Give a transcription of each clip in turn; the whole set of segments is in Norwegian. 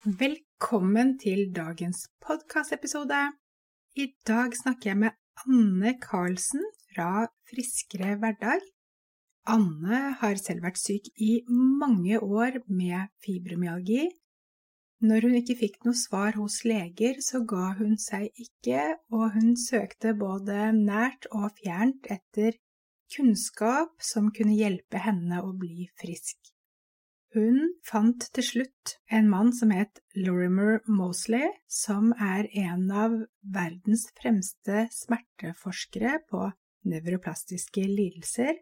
Velkommen til dagens podkastepisode. I dag snakker jeg med Anne Karlsen fra Friskere hverdag. Anne har selv vært syk i mange år med fibromyalgi, når hun ikke fikk noe svar hos leger, så ga hun seg ikke, og hun søkte både nært og fjernt etter kunnskap som kunne hjelpe henne å bli frisk. Hun fant til slutt en mann som het Lorimer Mosley, som er en av verdens fremste smerteforskere på nevroplastiske lidelser,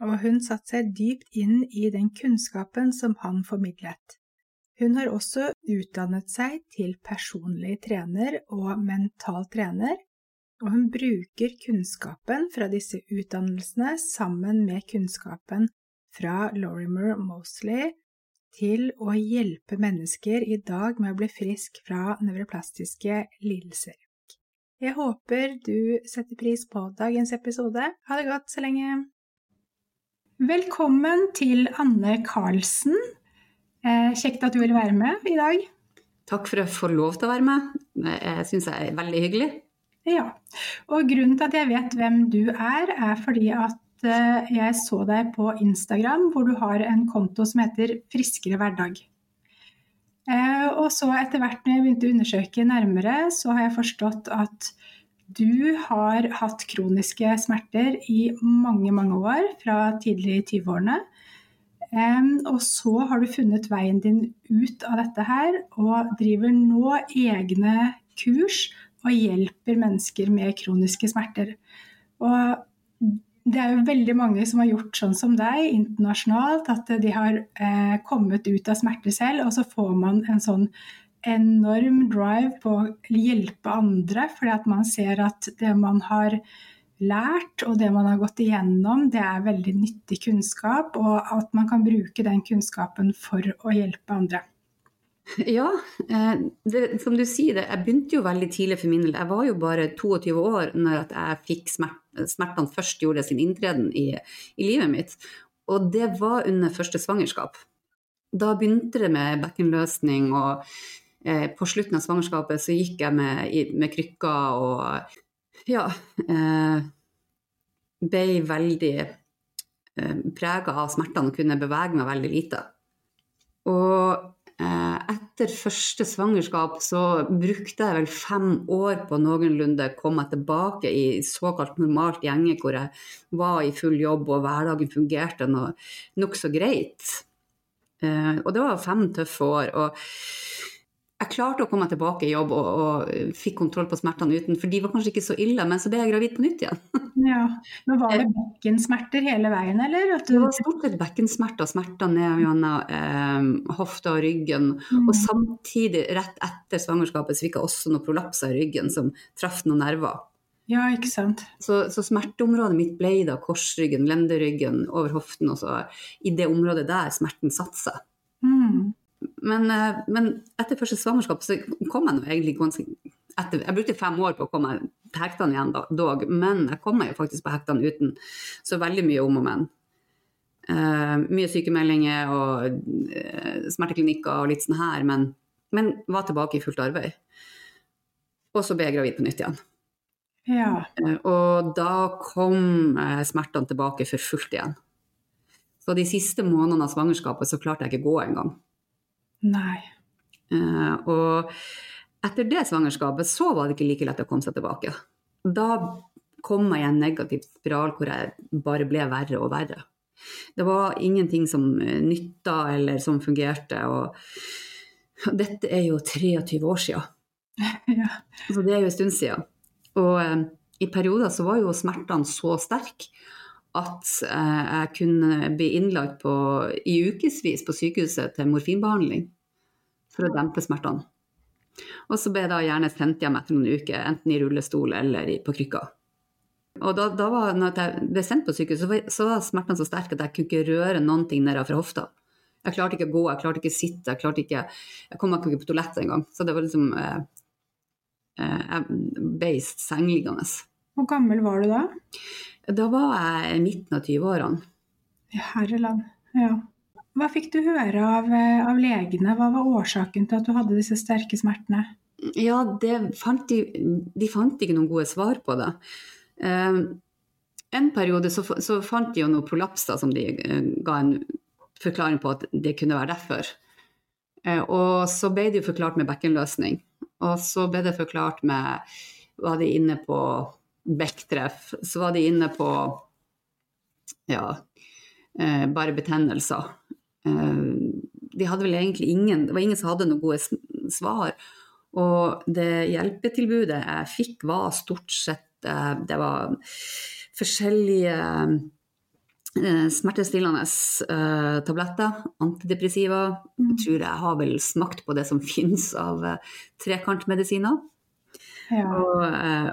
og hun satte seg dypt inn i den kunnskapen som han formidlet. Hun har også utdannet seg til personlig trener og mental trener, og hun bruker kunnskapen fra disse utdannelsene sammen med kunnskapen fra Lorimer Mosley til å hjelpe mennesker i dag med å bli frisk fra nevroplastiske lidelser. Jeg håper du setter pris på dagens episode. Ha det godt så lenge! Velkommen til Anne Karlsen. Eh, kjekt at du vil være med i dag. Takk for at jeg får lov til å være med. Jeg syns det er veldig hyggelig. Ja, og grunnen til at jeg vet hvem du er, er fordi at eh, jeg så deg på Instagram hvor du har en konto som heter Friskere hverdag. Eh, og så etter hvert når jeg begynte å undersøke nærmere, så har jeg forstått at du har hatt kroniske smerter i mange, mange år, fra tidlig i 20-årene. Og så har du funnet veien din ut av dette her, og driver nå egne kurs og hjelper mennesker med kroniske smerter. Og det er jo veldig mange som har gjort sånn som deg internasjonalt, at de har eh, kommet ut av smerte selv, og så får man en sånn enorm drive på å hjelpe andre, fordi at man ser at det man har lært, og det man har gått igjennom, det er veldig nyttig kunnskap, og at man kan bruke den kunnskapen for å hjelpe andre. Ja, eh, det, som du sier, det, jeg begynte jo veldig tidlig for min del. Jeg var jo bare 22 år når jeg fikk smert, smertene først gjorde sin inntreden i, i, livet mitt. Og det var under første svangerskap. Da begynte det med bekkenløsning, og eh, på slutten av svangerskapet så gikk jeg med, med krykker og ja, eh, ble veldig eh, prega av smertene og kunne bevege meg veldig lite. Og etter første svangerskap så brukte jeg vel fem år på noenlunde komme tilbake i såkalt normalt gjenge, hvor jeg var i full jobb og hverdagen fungerte nokså greit. Eh, og det var fem tøffe år. og jeg klarte å komme tilbake i jobb og, og, fikk kontroll på smertene uten, for de var kanskje ikke så ille, men så ble jeg gravid på nytt igjen. ja, Men var det bekkensmerter hele veien, eller? Du... Det var stort sett bekkensmerter smerter ned gjennom eh, hofta og ryggen. Mm. Og samtidig, rett etter svangerskapet, så fikk jeg også noen prolapser i ryggen som traff noen nerver. Ja, ikke sant. Så, så, smerteområdet mitt ble da korsryggen, lenderyggen, over hoften, og så i det området der smerten satte seg. Mm. Men, eh, men, etter første svangerskap så kom jeg nå egentlig ganske etter, Jeg brukte fem år på å komme til hektene igjen dog, men jeg kom meg jo faktisk på hektene uten så veldig mye om og men. Uh, mye sykemeldinger og uh, smerteklinikker og litt sånn her, men, men, var tilbake i fullt arbeid. Og så ble jeg gravid på nytt igjen. Ja. Uh, og da kom smertene tilbake for fullt igjen. Så de siste månedene av svangerskapet så klarte jeg ikke gå engang. Nei. Uh, og etter det svangerskapet så var det ikke like lett å komme seg tilbake. Da kom jeg i en negativ spiral hvor jeg bare ble verre og verre. Det var ingenting som nytta eller som fungerte. Og dette er jo 23 år siden. ja. Så det er jo en stund siden. Og uh, i perioder så var jo smertene så sterke at uh, jeg kunne bli innlagt på, i ukevis på sykehuset til morfinbehandling. for å dempe smertene. Og så ble jeg da gjerne sendt hjem etter noen uker, enten i rullestol eller på krykker. Og da, da var, når jeg ble sendt på sykehus, så var, smertene så sterke at jeg kunne ikke røre noen ting nedover hofta. Jeg klarte ikke å gå, jeg klarte ikke å sitte, jeg klarte ikke Jeg kom meg ikke på toalettet engang. Så det var liksom eh, eh Jeg ble sengeliggende. Hvor gammel var du da? Da var jeg i midten av 20-årene. Herreland. Ja. Hva fikk du høre av, eh, av, legene? Hva var årsaken til at du hadde disse sterke smertene? Ja, fant de, de, fant ikke noen gode svar på det. Eh, en periode så, så, fant de jo noen prolapser som de eh, ga en forklaring på at det kunne være derfor. Eh, og så ble det jo forklart med bekkenløsning. Og så ble det forklart med Var de inne på bekktreff? Så var de inne på ja, bare betennelser. de hadde vel egentlig ingen Det var ingen som hadde noen gode svar. Og det hjelpetilbudet jeg fikk, var stort sett Eh, det var forskjellige eh, smertestillende uh, tabletter, antidepressiva. Jeg mm. tror jeg har vel smakt på det som finnes av uh, trekantmedisiner. Ja. Og eh,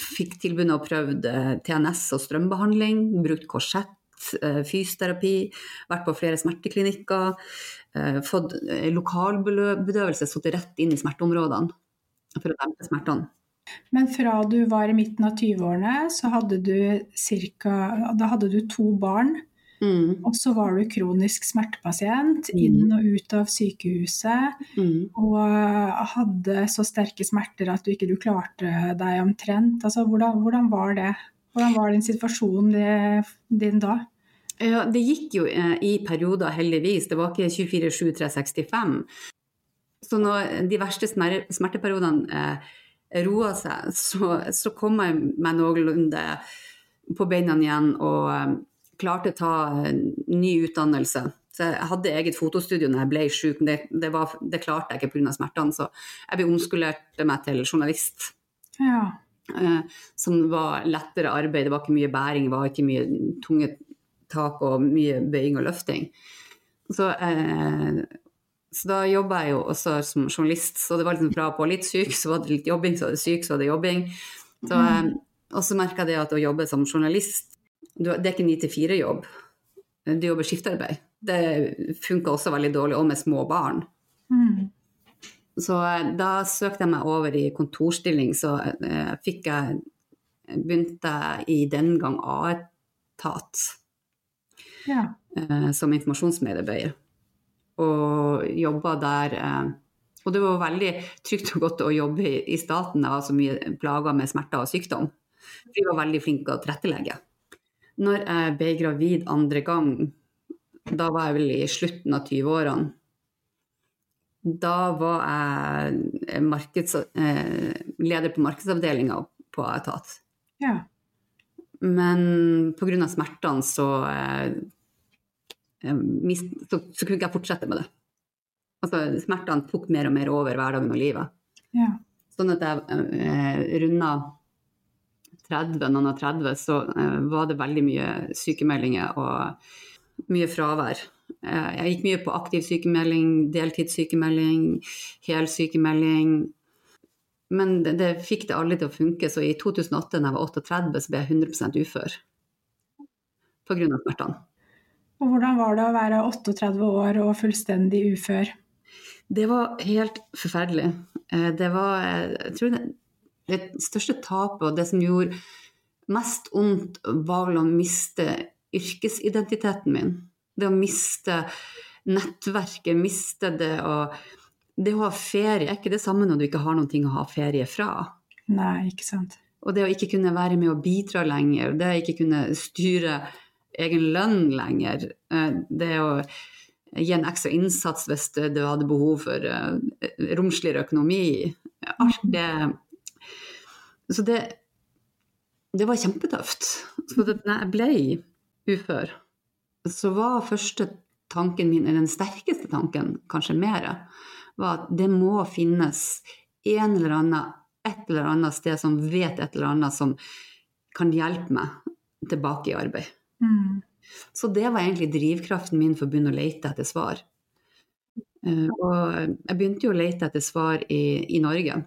fikk tilbud og prøvd TNS og strømbehandling, brukt korsett, fysioterapi, vært på flere smerteklinikker. fått lokalbedøvelse satt rett inn i smerteområdene for å dempe smertene. Men fra du var i midten av 20-årene, så hadde du cirka Da hadde du to barn. Mm. Og så var du kronisk smertepasient, mm. inn og ut av sykehuset. Mm. Og hadde så sterke smerter at du ikke du klarte deg omtrent. Altså, hvordan, hvordan, var det? Hvordan var din situasjon din da? Ja, det gikk jo eh, i perioder, heldigvis. Det var ikke 24-7-365. Så når de verste smerteperiodene eh, roa seg, så, så kom jeg meg noenlunde på beina igjen og um, klarte å ta ny utdannelse. Så jeg hadde eget fotostudio når jeg ble syk, men det, det, var, det klarte jeg ikke pga. smertene. Så jeg ble omskolert meg til journalist. Ja. Eh, som var lettere arbeid, det var ikke mye bæring, det var ikke mye tunge tak og mye bøying og løfting. Så eh, så da jobba jeg jo også som journalist, så det var liksom fra på litt syk, så var det litt jobbing, så var det syk, så var det jobbing. Så, eh, Og så merka jeg at å jobbe som journalist, det er ikke ni til fire-jobb. Du jobber skiftarbeid. Det funka også veldig dårlig, og med små barn. Mm. Så eh, da søkte jeg meg over i kontorstilling, så eh, fikk jeg begynte i den gang A-etat ja. eh, som informasjonsmedarbeider og jobba der. Eh, og det var veldig trygt og godt å jobbe i, staten. Jeg var så mye plaga med smerter og sykdom. Vi var veldig flinke å tilrettelegge. Når jeg ble gravid andre gang, da var jeg vel i slutten av 20-årene. Da var jeg markeds, eh, leder på markedsavdelinga på etat. Ja. Men pga. smertene så eh, så, så kunne ikke jeg fortsette med det. Altså, smertene tok mer og mer over hverdagen og livet. Ja. Sånn at jeg eh, runda 30, noen og 30, så eh, var det veldig mye sykemeldinger og mye fravær. Eh, jeg gikk mye på aktiv sykemelding, deltidssykemelding, helsykemelding. Men det, det, fikk det aldri til å funke, så i 2008, da jeg var 38, så ble jeg 100% ufør. Pga. smertene. Og hvordan var det å være 38 år og fullstendig ufør? Det var helt forferdelig. Eh, det var Jeg tror det, det største tapet og det som gjorde mest vondt, var vel å miste yrkesidentiteten min. Det å miste nettverket, miste det å Det å ha ferie er ikke det samme når du ikke har noe å ha ferie fra. Nei, ikke sant. Og det å ikke kunne være med og bidra lenger, det å ikke kunne styre egen lønn lenger. Eh, det å gi en ekstra innsats hvis du hadde behov for eh, romsligere økonomi. Alt det Så det, det var kjempetøft. Så da jeg ble ufør, så var første tanken min, eller den sterkeste tanken, kanskje mer, var at det må finnes en eller annen, et eller annet sted som vet et eller annet som kan hjelpe meg tilbake i arbeid. Mm. Så det var egentlig drivkraften min for å begynne å lete etter svar. Eh, og jeg begynte jo å lete etter svar i, i Norge.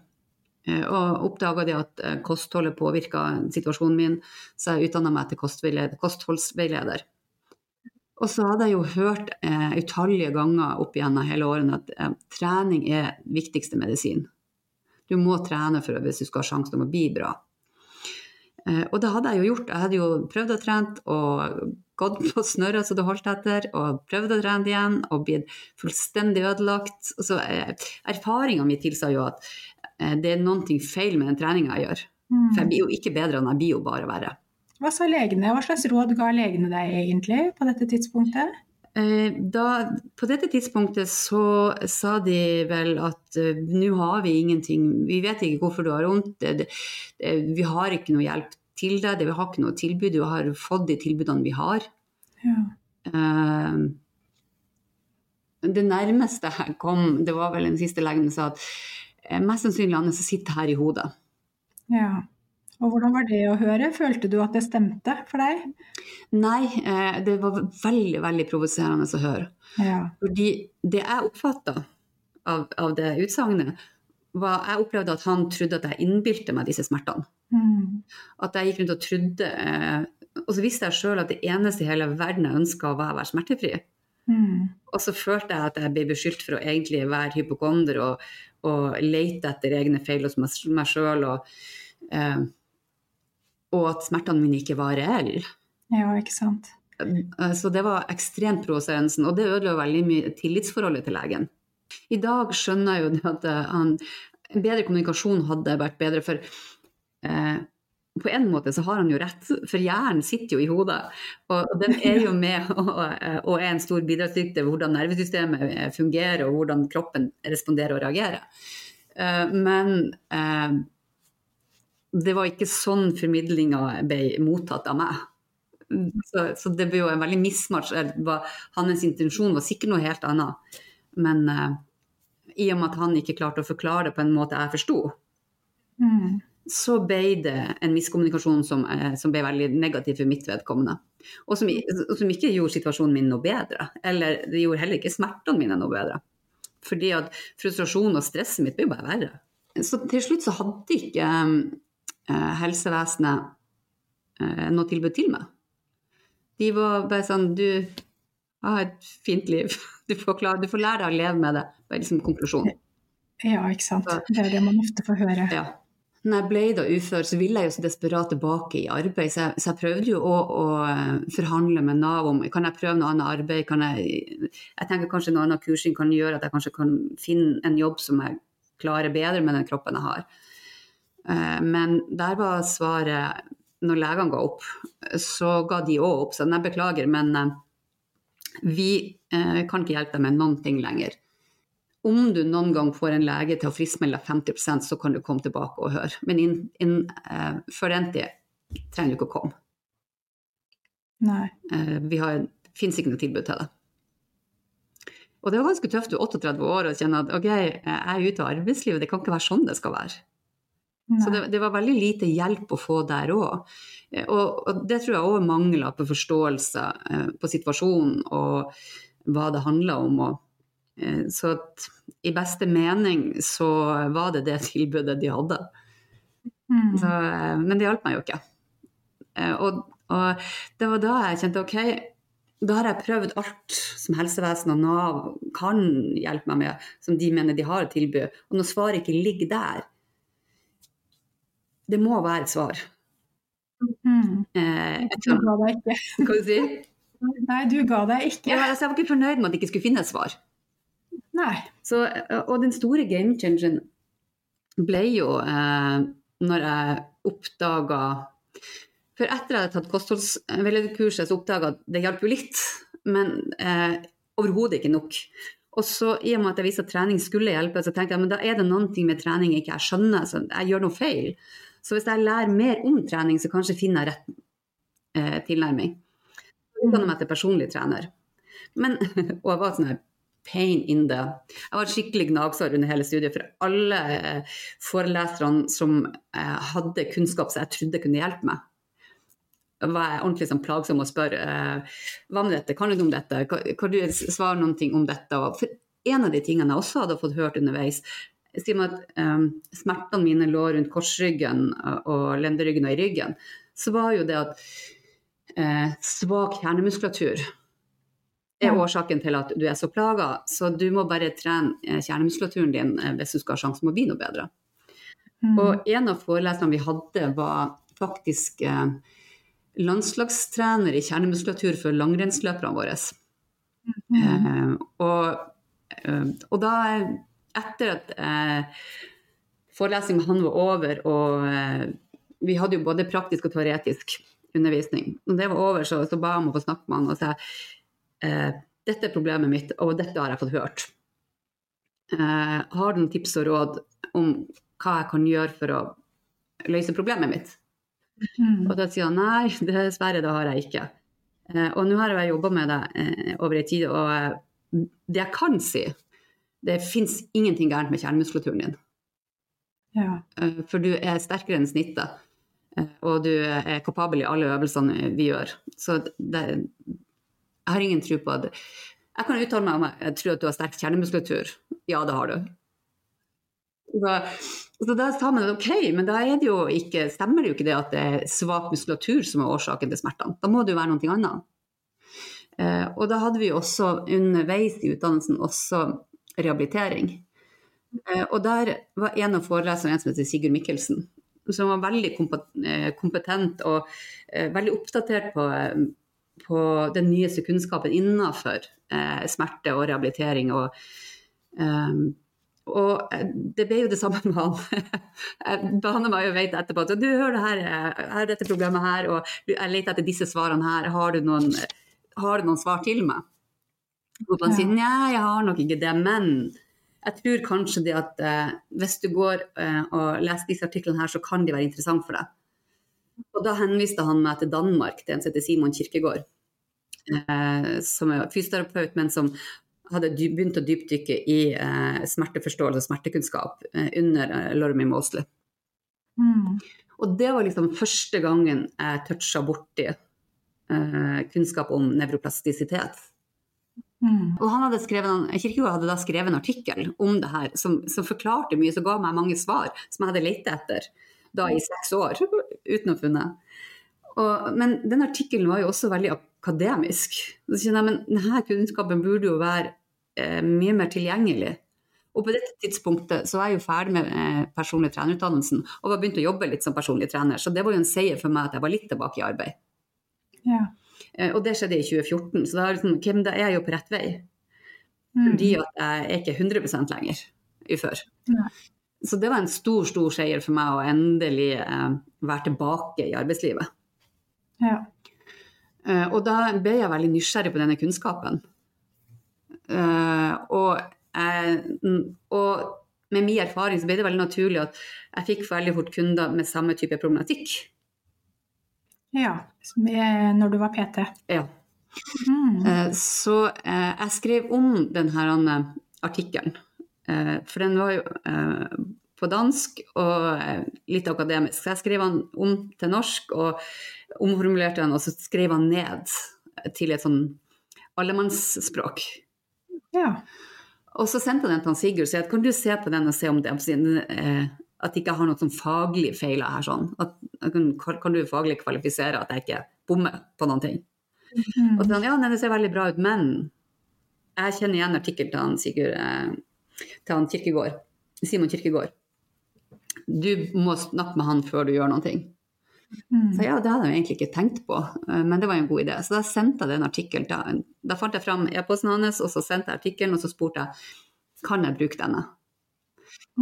Eh, og oppdaga at eh, kostholdet påvirka situasjonen min, så jeg utdanna meg til kostholdsveileder. Og så hadde jeg jo hørt eh, utallige ganger opp igjennom hele årene at eh, trening er viktigste medisin. Du må trene for hvis du skal ha sjansen til å bli bra. Eh, og det hadde jeg jo gjort. Jeg hadde jo prøvd å trene og gått på snørra så det holdt etter, og prøvd å trene igjen og blitt fullstendig ødelagt. Så eh, erfaringa mi tilsa jo at det er noe feil med den treninga jeg gjør. Mm. For jeg blir jo ikke bedre enn jeg blir jo bare verre. Hva sa legene? Hva slags råd ga legene deg egentlig på dette tidspunktet? Eh, da, på dette tidspunktet så sa de vel at uh, nå har vi ingenting Vi vet ikke hvorfor du har vondt. Det, det, vi har ikke noe hjelp til deg. Det, vi har ikke noe tilbud. Du har fått de tilbudene vi har. Ja. Uh, det nærmeste jeg kom, det var vel den siste legen som sa at mest sannsynlig Anne, som sitter her i hodet. Ja. Og hvordan var det å høre? Følte du at det stemte for deg? Nei, eh, det var veldig, veldig provoserende å høre. Ja. Fordi det jeg oppfatta av, av, det utsagnet, var Jeg opplevde at han trodde at jeg innbilte meg disse smertene. Mm. At jeg gikk rundt og trodde eh, Og så visste jeg sjøl at det eneste i hele verden jeg ønska, var å være smertefri. Mm. Og så følte jeg at jeg ble beskyldt for å egentlig være hypokonder og, og lete etter egne feil hos meg sjøl. Og, eh, og at smertene mine ikke var reelle. Ja, ikke sant. Eh, så det var ekstremt provoserende, og det ødela veldig mye tillitsforholdet til legen. I dag skjønner jeg jo at eh, han, bedre kommunikasjon hadde vært bedre, for eh, på en måte så har han jo rett, for hjernen sitter jo i hodet. Og, den er jo med og er en stor bidragsyter til hvordan nervesystemet eh, fungerer, og hvordan kroppen responderer og reagerer. Eh, men eh, det var ikke sånn formidlinga ble mottatt av meg. Så, så, det ble jo en veldig mismatch. Hans intensjon var sikkert noe helt annet. Men uh, i og med at han ikke klarte å forklare det på en måte jeg forsto, mm. Så ble det en miskommunikasjon som, uh, som, ble veldig negativ for mitt vedkommende. Og som, som, ikke gjorde situasjonen min noe bedre. Eller det gjorde heller ikke smertene mine noe bedre. Fordi at frustrasjonen og stresset mitt ble bare verre. Så til slutt så hadde ikke eh, helsevesenet eh, noe tilbud til meg. De var bare sånn Du har et fint liv. Du får, klare, du får lære deg å leve med det. Det er liksom konklusjonen. Ja, ikke sant. Det er det man ofte får høre. Ja. Når jeg ble da ufør, så ville jeg jo så desperat tilbake i arbeid. Så jeg, så jeg prøvde jo å, å, eh, forhandle med Nav om kan jeg prøve noe annet arbeid. Kan jeg, jeg tenker kanskje noe annet kursing kan gjøre at jeg kanskje kan finne en jobb som jeg klarer bedre med den kroppen jeg har. Eh, men der var svaret når legene ga opp, så ga de òg opp. Så jeg beklager, men eh, vi kan ikke hjelpe deg med noen ting lenger. Om du noen gang får en lege til å friskmelde deg 50% så kan du komme tilbake og høre. Men inn, inn, uh, før den tid trenger du ikke å komme. Nei. Uh, vi har, finnes ikke noe tilbud til det. Og det var ganske tøft, du er 38 år og kjenner at ok, jeg er ute av arbeidslivet, det kan ikke være sånn det skal være. Så det, det, var veldig lite hjelp å få der òg. Eh, og, og, det tror jeg òg mangler på forståelse uh, på situasjonen og hva det handler om. Og, så at, i beste mening så var det det tilbudet de hadde. Mm. Så, eh, men det hjalp meg jo ikke. Eh, og, og, det var da jeg kjente OK, da har jeg prøvd alt som helsevesenet og Nav kan hjelpe meg med, som de mener de har å tilbud. Og når svaret ikke ligger der, det må være et svar. Mm. Eh, du ga deg ikke. Hva du si? Nei, du ga deg ikke. Ja, altså, jeg var ikke fornøyd med at jeg ikke skulle finne svar. Nei. Så, eh, og den store game changeren ble jo eh, når jeg oppdaga For etter at jeg hadde tatt kostholdsveilederkurset, så oppdaga jeg at det hjalp jo litt, men eh, overhodet ikke nok. Og så i og med at jeg visste at trening skulle hjelpe, så tenkte jeg men da er det ting med trening jeg ikke jeg skjønner, så jeg gjør noe feil. Så hvis jeg lærer mer om trening, så kanskje finner jeg rett eh, tilnærming. Utdanner meg til personlig trener. Men, og jeg var sånn pain in the. Jeg var skikkelig gnagsår under hele studiet, for alle eh, foreleserne som eh, hadde kunnskap som jeg trodde kunne hjelpe meg, var jeg ordentlig sånn plagsom og spør eh, hva med dette, kan du noe om dette, kan, du svare ting om dette? For en av de tingene jeg også hadde fått hørt underveis, sier meg at smertene mine lå rundt korsryggen og lenderyggen og i ryggen, så var jo det at svak kjernemuskulatur er årsaken til at du er så plaga. Så du må bare trene eh, kjernemuskulaturen din eh, hvis du skal ha sjansen på å bli noe bedre. Mm. Og en av foreleserne vi hadde, var faktisk eh, landslagstrener i kjernemuskulatur for langrennsløperne våre. Mm. Eh, og, og, da, etter at eh, forelesningen med han var over, og eh, vi hadde jo både praktisk og teoretisk undervisning, når det var over, så, så ba jeg om å få snakke med han og sa dette er problemet mitt, og dette har jeg fått hørt. har du noen tips og råd om hva jeg kan gjøre for å løse problemet mitt? Mm. Og da sier han nei, dessverre, det har jeg ikke. Eh, og nå har jeg jobba med det eh, over en tid, og eh, det jeg kan si, det fins ingenting gærent med kjernemuskulaturen din. Ja. Eh, for du er sterkere enn snittet, eh, og du er kapabel i alle øvelsene vi gjør. Så det, jeg har ingen tro på det. Jeg kan uttale meg om jeg tror at du har sterk kjernemuskulatur. Ja, det har du. Så, så da sa man ok, men da det ikke, stemmer det jo ikke det at det er svak muskulatur som er årsaken til smertene. Da må det jo være noe annet. Eh, og da hadde vi også underveis i utdannelsen også rehabilitering. Eh, og der var en av foreleserne en som heter Sigurd Mikkelsen, som var veldig eh, kompetent og eh, veldig oppdatert på, eh, på den nyeste kunnskapen innenfor eh, smerte og rehabilitering. og og eh, det ble jo det samme med han. Han meg jo veit etterpå at du hører det her, jeg har dette problemet her, og jeg leter etter disse svarene her. Har du noen, har du noen svar til meg? Og han sier nei, jeg har nok ikke det, men jeg tror kanskje det at eh, hvis du går eh, og leser disse artiklene her, så kan de være interessante for deg. Og da henviste han meg til Danmark, til en som heter Simon Kirkegård. Eh, som er fysioterapeut, men som hadde begynt å dypdykke i eh, smerteforståelse og smertekunnskap eh, under eh, Lormy Mosley. Mm. Og det var liksom første gangen jeg toucha borti eh, kunnskap om nevroplastisitet. Mm. Og han hadde skrevet, Kirkegård hadde da skrevet en artikkel om det her som, som forklarte mye, som ga meg mange svar som jeg hadde lett etter da i seks år uten å funne. Og, men den artikkelen var jo også veldig akademisk. Så kjenner jeg, men denne kunnskapen burde jo være eh, mye mer tilgjengelig. Og på dette tidspunktet så var jeg jo ferdig med eh, personlig trenerutdannelsen og var begynt å jobbe litt som personlig trener, så det var jo en seier for meg at jeg var litt tilbake i arbeid. Ja. Eh, og det skjedde i 2014, så da, liksom, da er jeg jo på rett vei. Mm. Fordi at jeg er ikke 100 lenger i før. Ja. Så det var en stor, stor seier for meg å endelig eh, være tilbake i arbeidslivet. Ja. Eh, og da ble jeg veldig nysgjerrig på denne kunnskapen. Eh, og, og, med min erfaring så ble det veldig naturlig at jeg fikk veldig fort kunder med samme type problematikk. Ja, når du var PT. Ja. Mm. Eh, så jeg skrev om denne artikkelen, for den var jo på dansk og litt akademisk. Så jeg skrev den om til norsk og omformulerte den, og så skrev han ned til et sånn allemannsspråk. Ja. Og så sendte jeg den til Sigurd og sa kan du se på den og se om det eh, at jeg ikke har noe sånn faglig feiler her. sånn. At, kan, kan, du faglig kvalifisere at jeg ikke bommer på noen ting? Mm. Og så ja, det ser veldig bra ut, men jeg kjenner igjen artikkelen til han Sigurd, eh, til han Kirkegård, Simon Kirkegård. Du må snakke med han før du gjør ting. Mm. Så ja, det hadde jeg egentlig ikke tenkt på, eh, men det var en god idé. Så da sendte jeg den artikkelen. Da, da fant jeg fram e-posten hans, og så sendte jeg artikkelen, og så spurte jeg kan jeg bruke denne.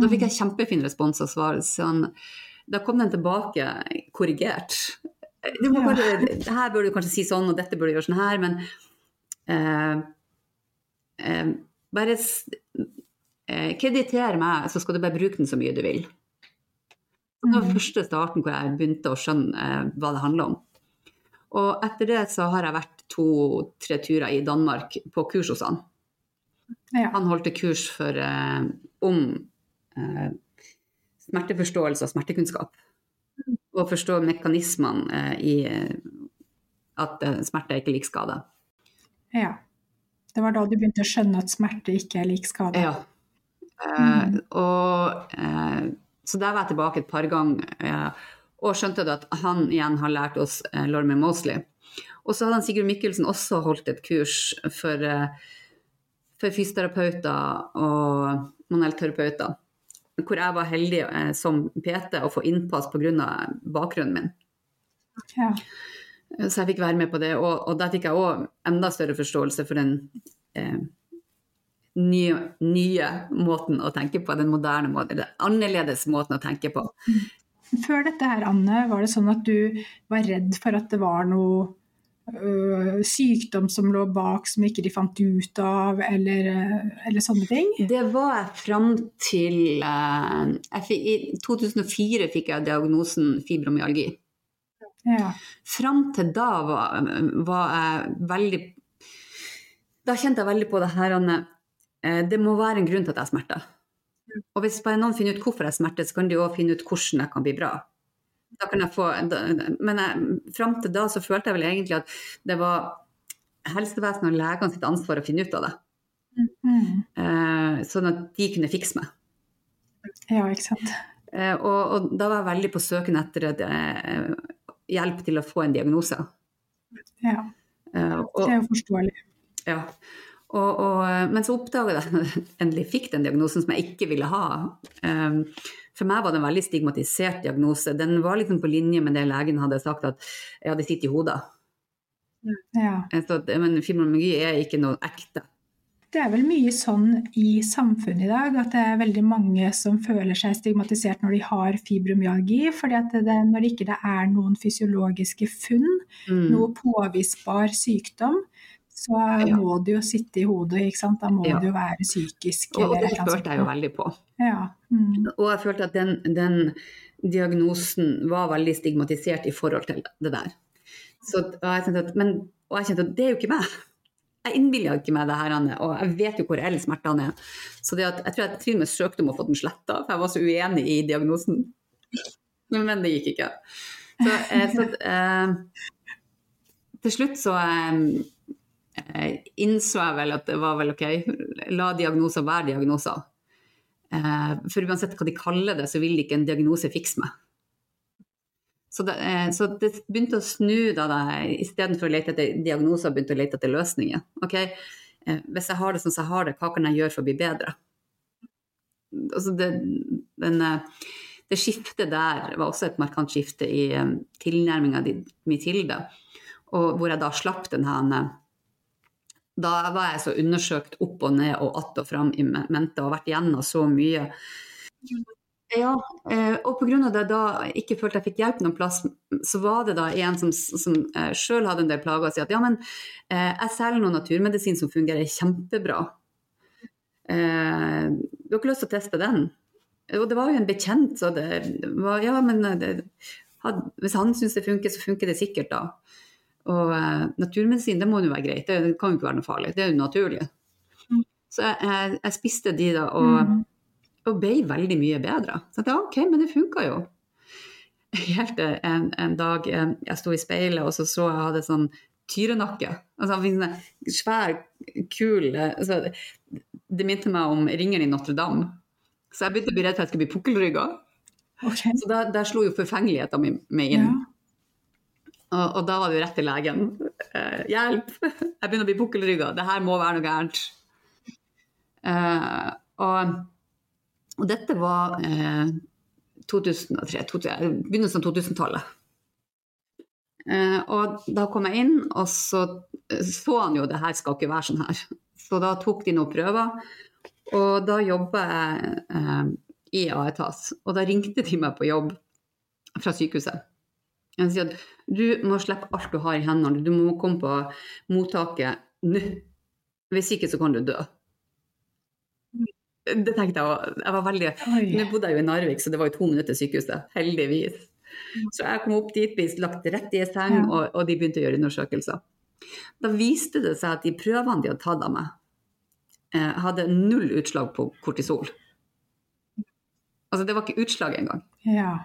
Da fikk jeg kjempefin respons og svar. Sånn, da kom den tilbake korrigert. Bare, det her bør du kanskje si sånn, og dette bør du gjøre sånn her, men eh, eh, bare krediter meg, så skal du bare bruke den så mye du vil. Det var mm. første starten hvor jeg begynte å skjønne eh, hva det handler om. Og etter det så har jeg vært to-tre turer i Danmark på kurs hos han. Ja. Han holdt kurs for, eh, om eh, smerteforståelse og smertekunnskap. Mm. Og forstå mekanismene eh, i eh, at eh, smerte er ikke lik skade. Ja. Det var da du begynte å skjønne at smerte ikke er lik skade? Ja. Eh, og, eh, så der var jeg tilbake et par ganger eh, og skjønte at han igjen har lært oss eh, Lormie Mosley. Og så hadde han Sigurd Mikkelsen også holdt et kurs for, for fysioterapeuter og manuellterapeuter. Hvor jeg var heldig eh, som PT å få innpass pga. bakgrunnen min. Ja. Så jeg fikk være med på det, og, og der fikk jeg òg enda større forståelse for den eh, nye, nye måten å tenke på, den moderne måten, den annerledes måten å tenke på. Før dette her, Anne, var det sånn at du var redd for at det var noe øh, sykdom som lå bak som ikke de fant ut av, eller, øh, eller sånne ting? Det var jeg fram til fikk, I 2004 fikk jeg diagnosen fibromyalgi. Ja. Fram til da var, var jeg veldig Da kjente jeg veldig på det her Anne. Eh, Det må være en grunn til at jeg har smerter. Og hvis bare noen finner ut hvorfor jeg smerter, så kan de òg finne ut hvordan jeg kan bli bra. Kan få, men jeg, fram til da så følte jeg vel egentlig at det var helsevesenet og legene sitt ansvar å finne ut av det. Mm. Sånn at de kunne fikse meg. ja, ikke sant. Eh, og, og da var jeg veldig på søken etter et, hjelp til å få en diagnose. Ja, det er jo forståelig. Ja. Og, og, men så oppdaga jeg at jeg endelig fikk den diagnosen som jeg ikke ville ha. Um, for meg var det en veldig stigmatisert diagnose. Den var liksom på linje med det legen hadde sagt at jeg hadde sitt i hodet. Ja. Så, men fibromyalgi er ikke noe ekte. Det er vel mye sånn i samfunnet i dag at det er veldig mange som føler seg stigmatisert når de har fibromyalgi, fordi at det, når ikke det er noen fysiologiske funn, Mm. noe påvisbar sykdom, så Ja. må det jo sitte i hodet, ikke sant? Da må Ja. det jo være psykisk. Og, og det et følte jeg jo veldig på. Ja. Mm. Og jeg følte at den, den diagnosen var veldig stigmatisert i forhold til det der. Så, og jeg kjente at, men, og jeg kjente at det er jo ikke meg. Jeg innbiller ikke meg det her, Anne, og jeg vet jo hvor reelle smertene er. Så det at, jeg tror jeg til og med søkte om å få den sletta, for jeg var så uenig i diagnosen. Men det gikk ikke. Så, eh, så eh, til slutt så eh, innså jeg vel at det var vel ok, la diagnoser være diagnoser. Eh, for uansett hva de kaller det, så vil ikke en diagnose fikse meg. Så det, eh, så det begynte å snu da jeg istedenfor å lete etter diagnoser, begynte å lete etter løsninger. Ok, eh, Hvis jeg har det sånn som jeg har det, hva kan jeg gjøre for å bli bedre? Altså det, den, eh, det skiftet der var også et markant skifte i tilnærminga mi til det. Og hvor jeg da slapp den her eh, Da var jeg så undersøkt opp og ned og att og fram i mente og vært igjennom så mye. Ja, eh, og pga. det da jeg ikke følte jeg fikk hjelp noen plass, så var det da en som, som eh, sjøl hadde en del plager, og sier at ja, men eh, jeg selger noe naturmedisin som fungerer kjempebra. Eh, du har ikke lyst til å teste den? Og det var jo en bekjent, så det var Ja, men det, had, hvis han syns det funker, så funker det sikkert, da. Og eh, naturmedisin, det må jo være greit, det kan jo ikke være noe farlig, det er jo naturlig. Mm. Så jeg, jeg, jeg spiste de da, og Mm. og ble veldig mye bedre. Så jeg tenkte, ok, men det funka jo. Helt til en, en dag eh, jeg sto i speilet og så så jeg hadde sånn tyrenakke. Altså, han sånn svær, kul eh, altså, Det minte meg om ringeren i Notre-Dame. Så jeg begynte å bli redd for at jeg skulle bli pukkelrygga. Okay. Så der, der slo jo forfengeligheten min meg inn. Ja. Og, og da var jo rett til legen. Eh, hjelp! Jeg begynner å bli pukkelrygga. Det her må være noe gærent. Eh, og, og dette var eh, 2003, 2000, begynnelsen av 2000-tallet. Eh, og da kom jeg inn, og så så han jo det her skal ikke være sånn her. Så da tok de noen prøver, og da jobba jeg eh, i Aetas. Og da ringte de meg på jobb fra sykehuset. Jeg sier at du må slippe alt du har i hendene, du må komme på mottaket nå. Hvis ikke så kan du dø. Det tenkte jeg var, jeg var veldig Oi. Nå bodde jeg jo i Narvik, så det var jo to minutter sykehuset. Heldigvis. Så jeg kom opp dit, ble lagt rett i en seng, Ja. og, og de begynte å gjøre undersøkelser. Da viste det seg at de prøvene de hadde tatt av meg, eh, hadde null utslag på kortisol. Altså, det var ikke utslag engang. Ja.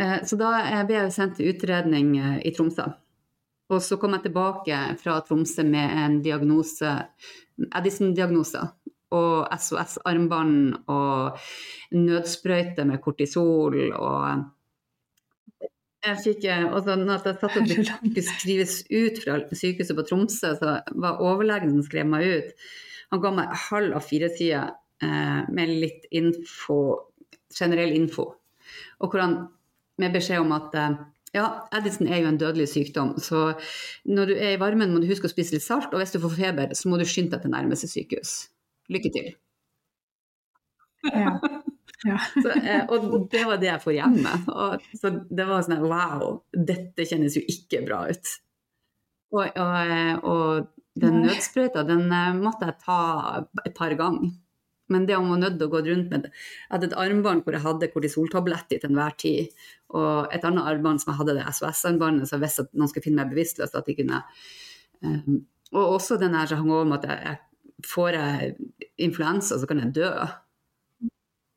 Eh, Så da eh, ble jeg sendt til utredning eh, i Tromsø. Og så kom jeg tilbake fra Tromsø med en diagnose, Edison-diagnose. Og SOS-armbånd og nødsprøyte med kortisol og jeg fikk også når jeg satt og skulle skrives ut fra sykehuset på Tromsø, så var overlegen som skrev meg ut, han ga meg halv av fire sider eh, med litt info, generell info. Og hvor han med beskjed om at eh, ja, Edison er jo en dødelig sykdom, så når du er i varmen må du huske å spise litt salt, og hvis du får feber, så må du skynde deg til nærmeste sykehus. Lykke til. Ja. Ja. så, eh, og det var det jeg får hjemme. Og, så det var sånn wow, dette kjennes jo ikke bra ut. Og, og, og den nødsprøyta, den eh, måtte jeg ta et par ganger. Men det om å nødt å gå rundt med Jeg hadde et armbånd hvor jeg hadde kortisoltablett i til enhver tid. Og et annet armbånd som jeg hadde det SOS-armbåndet, så at noen skulle finne meg bevisstløs, at de kunne um, Og også den her som hang over med at jeg, jeg får jeg influensa, så kan jeg dø.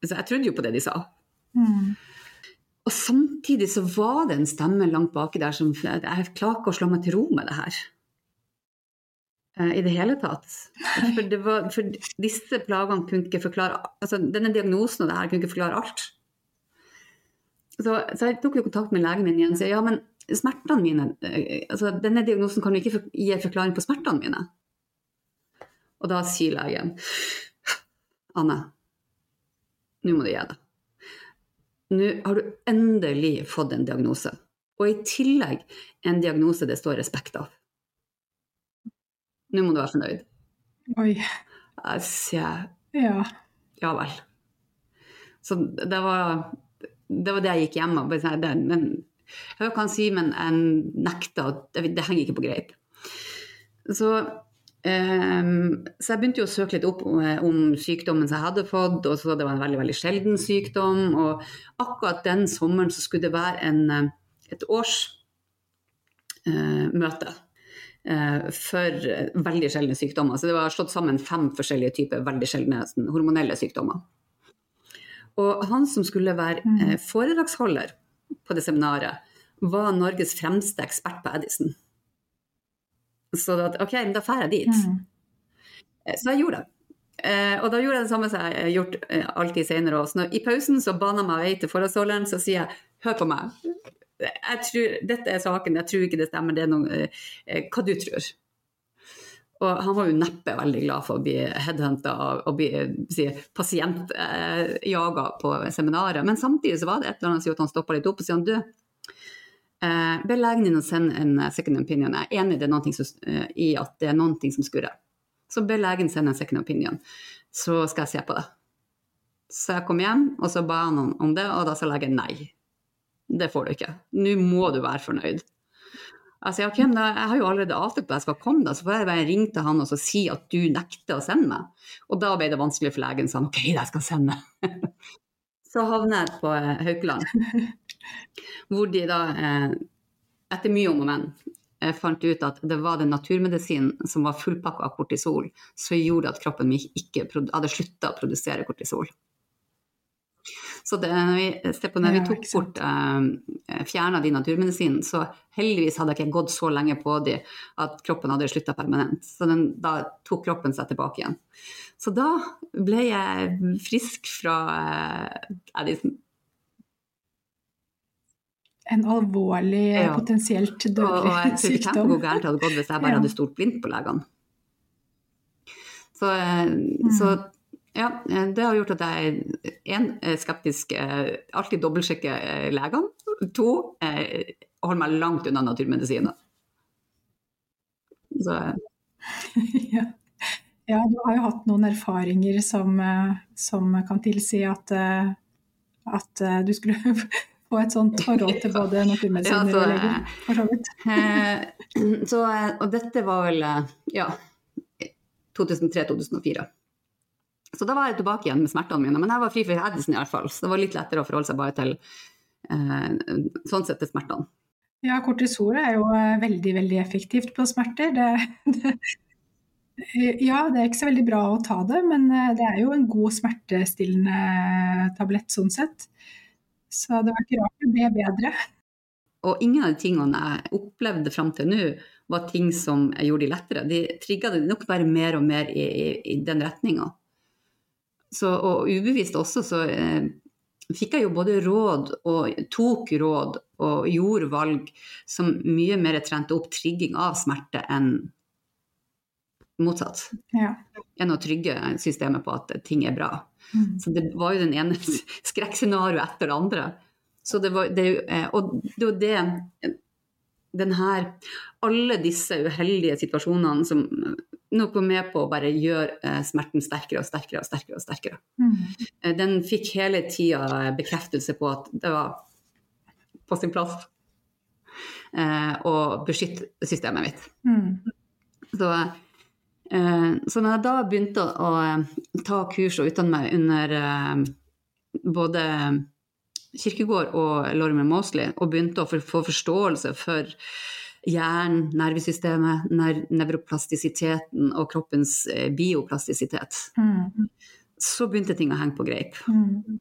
Så jeg trodde jo på det de sa. Mm. Og samtidig så var det en stemme langt baki der som Jeg klarer ikke å slå meg til ro med det her. Uh, I det hele tatt. For, det var, for, disse plagene kunne ikke forklare altså Denne diagnosen og det her kunne ikke forklare alt. Så, så jeg tok jo kontakt med legen min igjen og sa ja, men smertene mine uh, altså Denne diagnosen kan jo ikke gi en forklaring på smertene mine. Og da sier legen Anne, nå må du gi deg. Nå har du endelig fått en diagnose. Og i tillegg en diagnose det står respekt av. Nå må du være fornøyd. Oi. Jeg sier Ja. ja vel. Så det var, det var det jeg gikk hjem og bare sånn, men Jeg kan si, men jeg nekta. Det, det henger ikke på greip. Så Um, så jeg begynte jo å søke litt opp om, om, sykdommen som jeg hadde fått, og så det var en veldig veldig sjelden sykdom. Og akkurat den sommeren så skulle det være en, et årsmøte uh, uh, for veldig sjeldne sykdommer. Så det var slått sammen fem forskjellige typer veldig sjeldne sånn, hormonelle sykdommer. Og han som skulle være uh, foredragsholder på det seminaret, var Norges fremste ekspert på Edison. Så da, ok, da drar jeg dit. Mm. Så jeg gjorde det. Eh, og da gjorde jeg det samme som jeg har gjort eh, alltid senere også. I pausen så baner jeg meg vei til forholdsholderen, så sier jeg hør på meg. Jeg tror, dette er saken, jeg tror ikke det stemmer, det er noe eh, eh Hva du tror? Og han var jo neppe veldig glad for å bli headhunta og bli si, pasientjaga på seminaret. Men samtidig så var det et eller annet som gjorde at han stoppa litt opp og sa du, Eh, Be legen din å sende en eh, second opinion. Jeg er enig det er som, eh, i at det er noe som skurrer. Så be legen sende en second opinion, så skal jeg se på det. Så jeg kom hjem, og så ba han om det, og da sa legen nei. Det får du ikke. Nå må du være fornøyd. Jeg sier ok, men jeg har jo allerede avtalt at jeg skal komme, da, så får jeg bare ringe til han og si at du nekter å sende meg. Og da ble det vanskelig for legen, så han ok, jeg skal sende. så havner jeg på Haukeland. Hvor de da, eh, etter mye om og men, eh, fant ut at det var den naturmedisinen som var fullpakka av kortisol, som gjorde at kroppen min ikke hadde slutta å produsere kortisol. Så det, vi, når vi tok bort eh, fjerna de naturmedisinen, så heldigvis hadde jeg ikke gått så lenge på de at kroppen hadde slutta permanent. Så den, da tok kroppen seg tilbake igjen. Så da ble jeg frisk fra eh, Addison en alvorlig, ja. potensielt dødelig og, og jeg tror ikke gærent hadde gått hvis jeg bare ja. hadde stolt blindt på legene. Så, eh, mm. så, ja, eh, det har gjort at jeg én er skeptisk, eh, alltid dobbeltsjekker legene. To holder meg langt unna naturmedisiner. Så ja. ja. du har jo hatt noen erfaringer som, som kan tilsi at, at du skulle få et sånt forhold til både naturmedisiner ja, og leger, for så vidt. Eh, så, og dette var vel ja, 2003-2004. Så da var jeg tilbake igjen med smertene mine, men jeg var fri for Edison i hvert fall. Så det var litt lettere å forholde seg bare til eh, sånn sett til smertene. Ja, kortisol er jo eh, veldig, veldig effektivt på smerter. Det, det, ja, det er ikke så veldig bra å ta det, men eh, det er jo en god smertestillende tablett sånn sett. Så det var ikke rart det ble bedre. Og ingen av de tingene jeg opplevde fram til nå, var ting som gjorde de lettere. De trigga det nok bare mer og mer i, i, i den retninga. Og ubevisst også så eh, fikk jeg jo både råd og tok råd og gjorde valg som mye mer trente opp trigging av smerte enn motsatt. Ja. Enn å trygge systemet på at ting er bra. Mm. Så det var jo den ene skrekkscenarioet etter det andre. Så det var, det, eh, og det var det den her, Alle disse uheldige situasjonene som nok var med på å bare gjøre eh, smerten sterkere og sterkere og sterkere. og sterkere. Mm. Eh, den fikk hele tida bekreftelse på at det var på sin plass å beskytte systemet mitt. Mm. Så, så når jeg da begynte å ta kurs og utdanne meg under både Kirkegård og Lorimer Mosley og begynte å få forståelse for hjernen, nervesystemet, nevroplastisiteten og kroppens eh, bioplastisitet. Mm. Så begynte ting å henge på greip. Mm.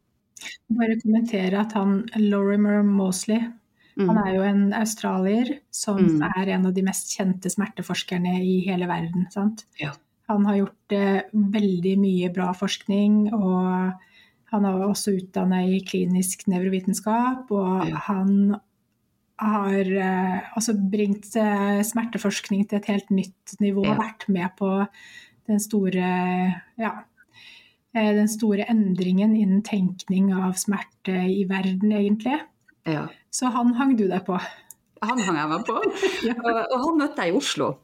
Bare kommentere at han Lorimer Mosley mm. han er jo en australier som mm. er en av de mest kjente smerteforskerne i hele verden. Ja. Han har gjort eh, veldig mye bra forskning. og han er også utdanna i klinisk nevrovitenskap, og ja. han har eh, altså bringt eh, smerteforskning til et helt nytt nivå. Ja. Vært med på den store, ja, eh, den store endringen innen tenkning av smerte i verden, egentlig. Ja. Så han hang du deg på. Han hang jeg meg på. og, og, han møtte jeg i Oslo.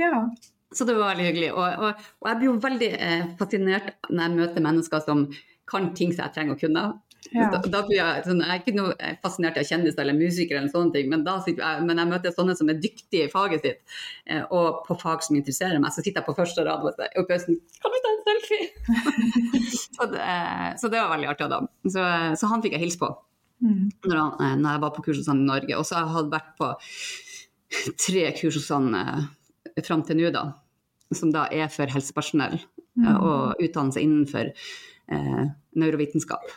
Ja. Så det var veldig hyggelig. Og, og, og jeg blir jo veldig eh, fascinert når jeg møter mennesker som kan ting som jeg trenger å kunne. Ja. Da, da blir jeg, sånn, jeg er ikke noe fascinert av kjendiser eller musikere, eller sånne ting, men, jeg, men jeg møter sånne som er dyktige i faget sitt, eh, og på fag som interesserer meg. Så sitter jeg på første rad og sier pausen Kan vi ta en selfie? så, det, så, det, var veldig artig av dem. Så, så, han fikk jeg hilse på mm. når, han, eh, når, jeg var på kurs hos han i Norge. Og så har jeg vært på tre kurs hos han eh, fram til nå, da. Som da er for helsepersonell, mm. og utdannelse innenfor eh, neurovitenskap.